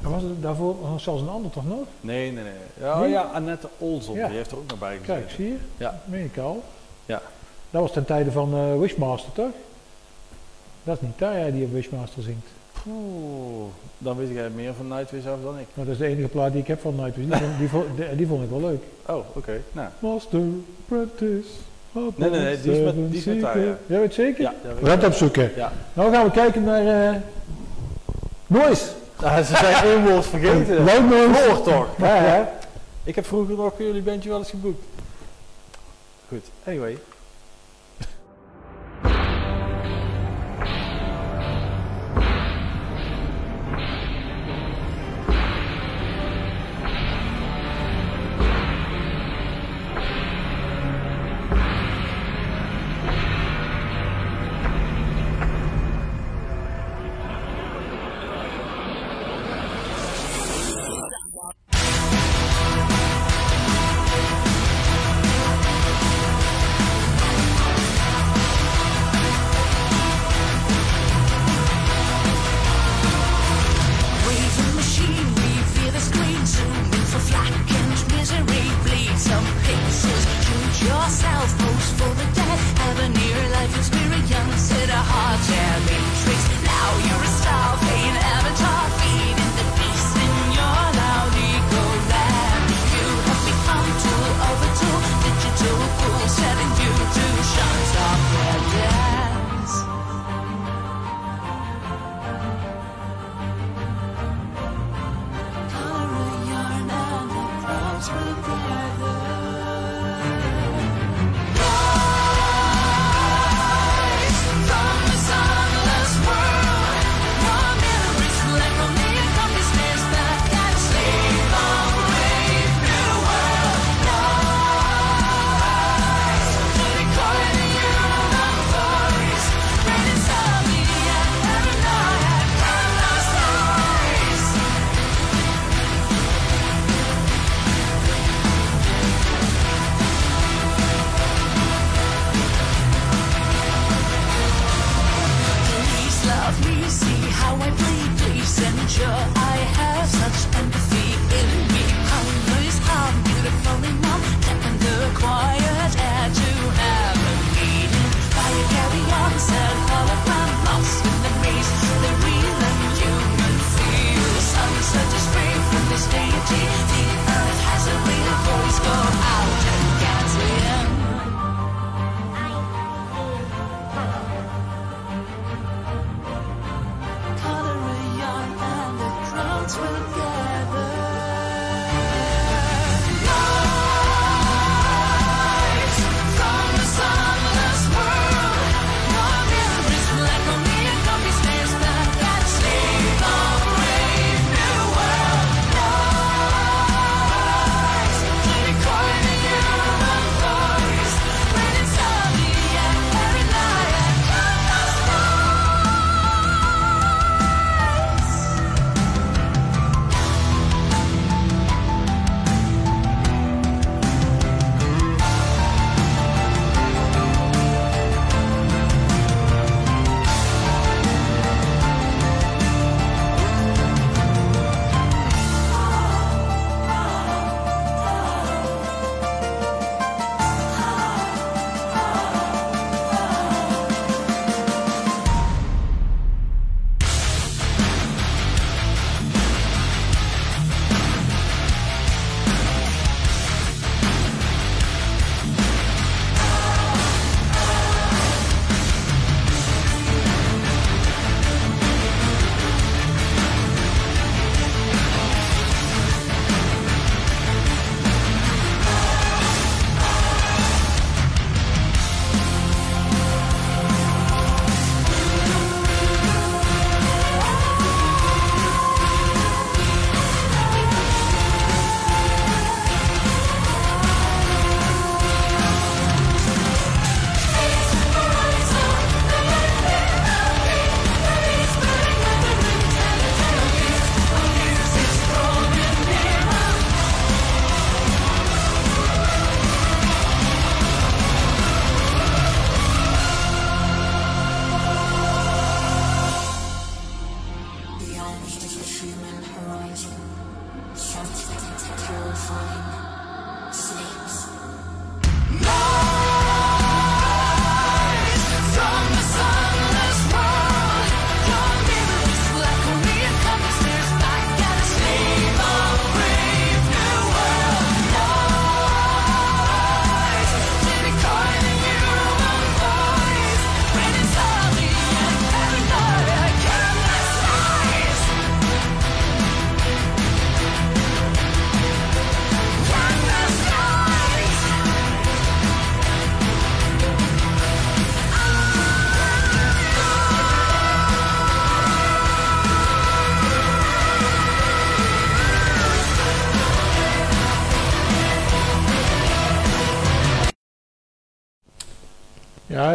was het daarvoor was zelfs een ander toch nog? nee, nee, nee. Ja, Nee? ja Annette Olson, Ja. die heeft er ook nog bij gezeten. Kijk, zie je? Ja. Meen ik al. Ja. Dat was ten tijde van eh, Wishmaster, toch? Dat is niet Tarja die op Wishmaster zingt. Oeh, dan weet jij meer van Nightwish af dan ik. Maar dat is de enige plaat die ik heb van Nightwish. Die, vond- die, vond- die, die vond ik wel leuk. Oh, oké. Nou. Master, Practice. Nee, nee, nee, die is met- die is met Tarja. Jij weet zeker? Ja, weet We ik gaan het opzoeken. Ja. Nou gaan we kijken naar eh Noise. Ah, ze zijn één woord vergeten. Noise. Hoor toch. Ja, hè? Ik heb vroeger nog jullie bandje wel eens geboekt. Goed, anyway.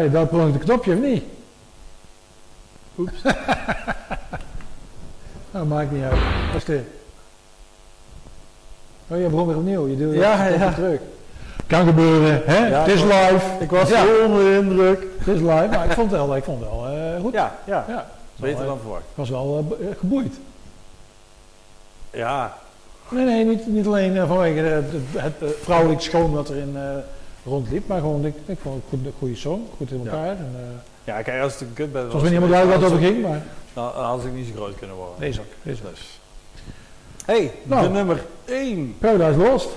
Je dat per een knopje of niet? Oeps. nou, maakt niet uit. Is dit. Oh, je begon weer opnieuw. Je doet Ja, het ja. terug. Kan gebeuren, hè? Ja, het is was- live. Ik was ja, onder de indruk. het is live, maar ik vond het wel, ik vond het wel eh, goed. Ja, ja. Ja. Beter Wel, dan eh, verwacht. Ik was wel eh, geboeid. Ja, Nee, nee, niet, niet alleen vanwege het, het, het, vrouwelijk schoon wat erin eh, rondliep, maar gewoon, ik, ik vond het een goede song, goed in Ja. elkaar. En, eh, ja kijk, als het een kut het was me niet helemaal duidelijk wat over ging, maar Dan, dan had ik niet zo groot kunnen worden. Deze ook. Dus. hey, Nou. de nummer 1. Paradise Lost.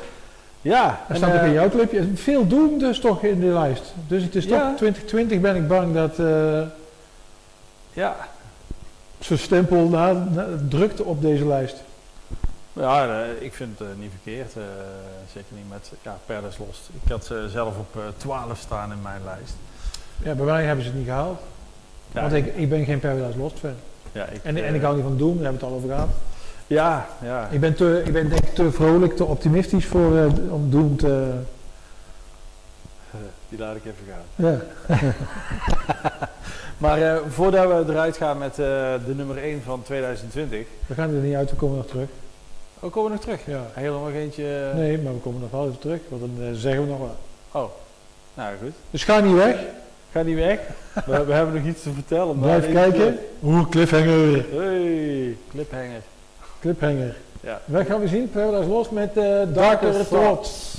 Ja, en, staat ook eh, in jouw clipje. Veel doen dus toch in de lijst. Dus het is Ja. toch 2020 ben ik bang dat eh Ja, zijn stempel na, na- drukte op deze lijst. Ja, eh, ik vind het eh, niet verkeerd. eh, zeker niet met ja, Lost. Ik had ze zelf op eh 12 staan in mijn lijst. Ja, bij mij hebben ze het niet gehaald. Ja, Want ik, ik ben geen Paradise Lost fan. ja, ik, En, en ik hou niet van Doom, daar hebben we het al over gehad. Ja, ja. Ik ben, te, ik ben denk ik te vrolijk, te optimistisch voor, eh, om Doom te... Die laat ik even gaan. Ja. Maar voordat we eruit gaan met de nummer 1 van 2020. We gaan er niet uit, we komen nog terug. Oh, komen we nog terug? Ja. Helemaal nog eentje. eh, Nee, maar we komen nog wel even terug, want dan eh, zeggen we nog wat. Oh, nou goed. Dus ga niet weg, Ga niet weg. we, we hebben nog iets te vertellen. maar blijf ik, kijken. Oeh, cliffhanger. eh, Hey, cliphanger. Cliffhanger. Ja. Wij gaan we zien, Paradise Lost met eh Darker Thoughts.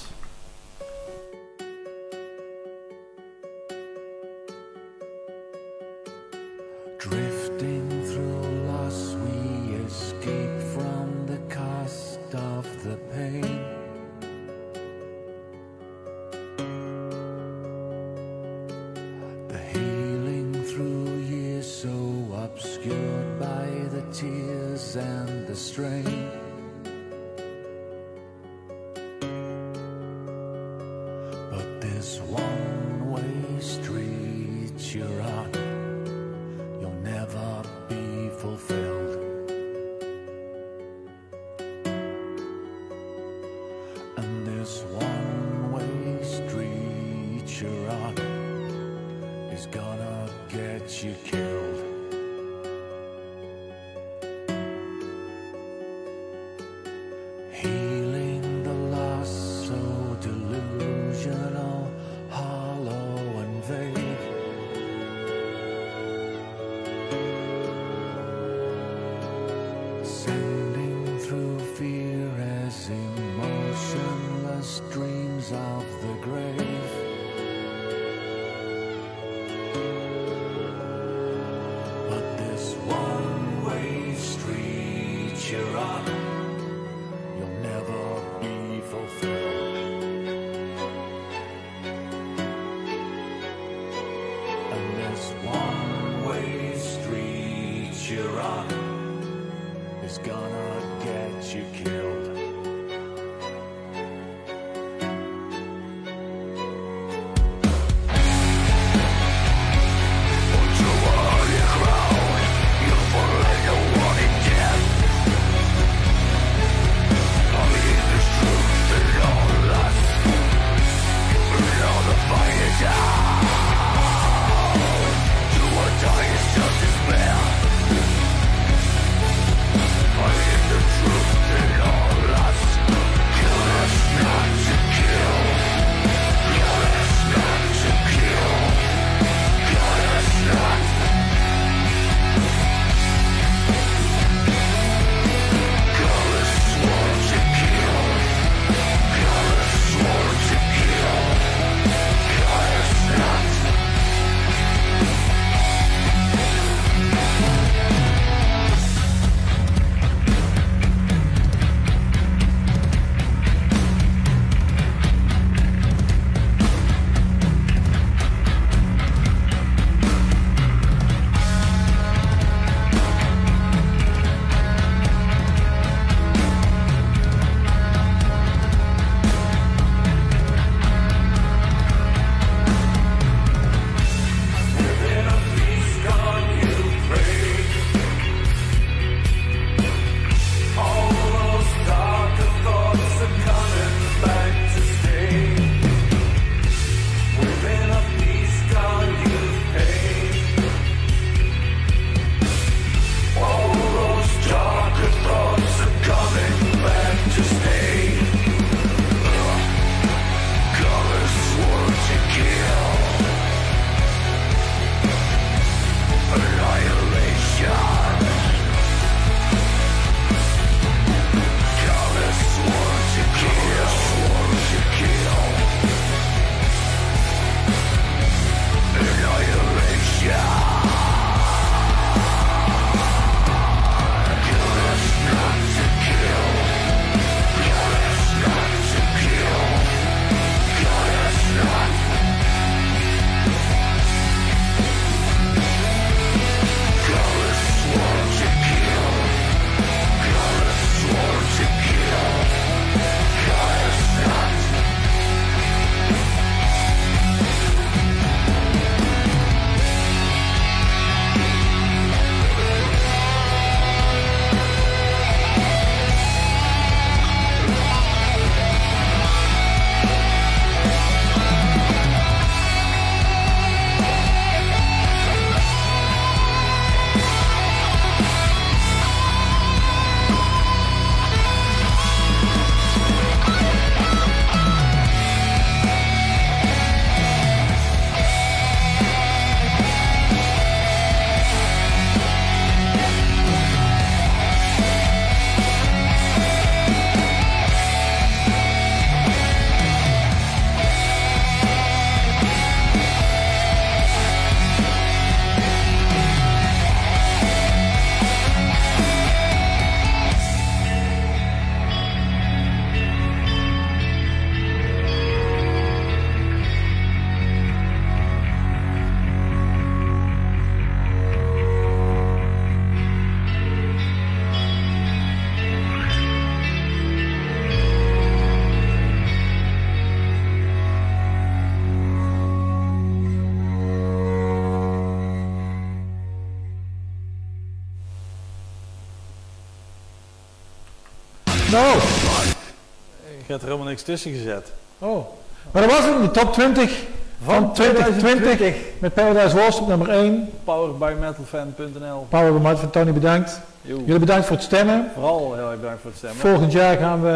Er helemaal niks tussen gezet. oh. Maar dat was het, de top 20 van 2020 met Paradise Lost op nummer 1. Poweredbymetalfan.nl Power by Mart van Tony bedankt. Yo. Jullie bedankt voor het stemmen. Vooral heel erg bedankt voor het stemmen. Volgend jaar gaan we,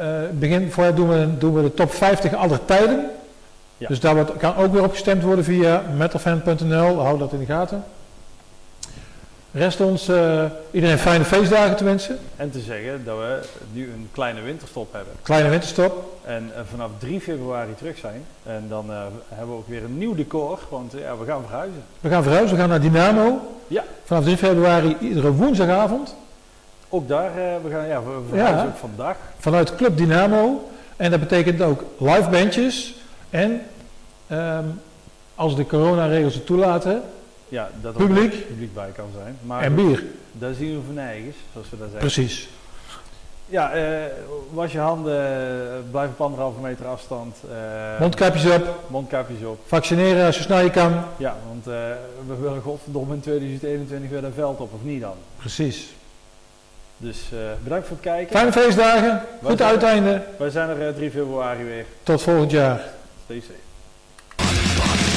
eh begin, voorjaar doen we, doen we de top 50 aller tijden. Ja. Dus daar wordt, kan ook weer op gestemd worden via metalfan.nl. Hou dat in de gaten. Rest ons eh, iedereen fijne feestdagen te wensen. En te zeggen dat we nu een kleine winterstop hebben. Kleine winterstop. En eh, vanaf 3 februari terug zijn. En dan eh, hebben we ook weer een nieuw decor. Want ja, we gaan verhuizen. We gaan verhuizen, we gaan naar Dynamo. Ja. Vanaf 3 februari iedere woensdagavond. Ook daar, we gaan ja, we verhuizen Ja. ook vandaag. Vanuit Club Dynamo. En dat betekent ook live bandjes. En ehm, als de coronaregels het toelaten, Ja, dat er Publiek. ook publiek bij kan zijn. Maar en bier. dat zien we van eigens, zoals we dat zeggen. Precies. Ja, eh, was je handen, eh, blijf op anderhalve meter afstand. eh, Mondkapjes op. mondkapjes op. Vaccineren als je snel je kan. Ja, want eh, we willen godverdomme in 2021 weer een veld op, of niet dan? Precies. Dus bedankt voor het kijken. Fijne feestdagen. Goed uiteinde. Wij zijn er eh, 3 februari weer. Tot volgend jaar. Stay safe.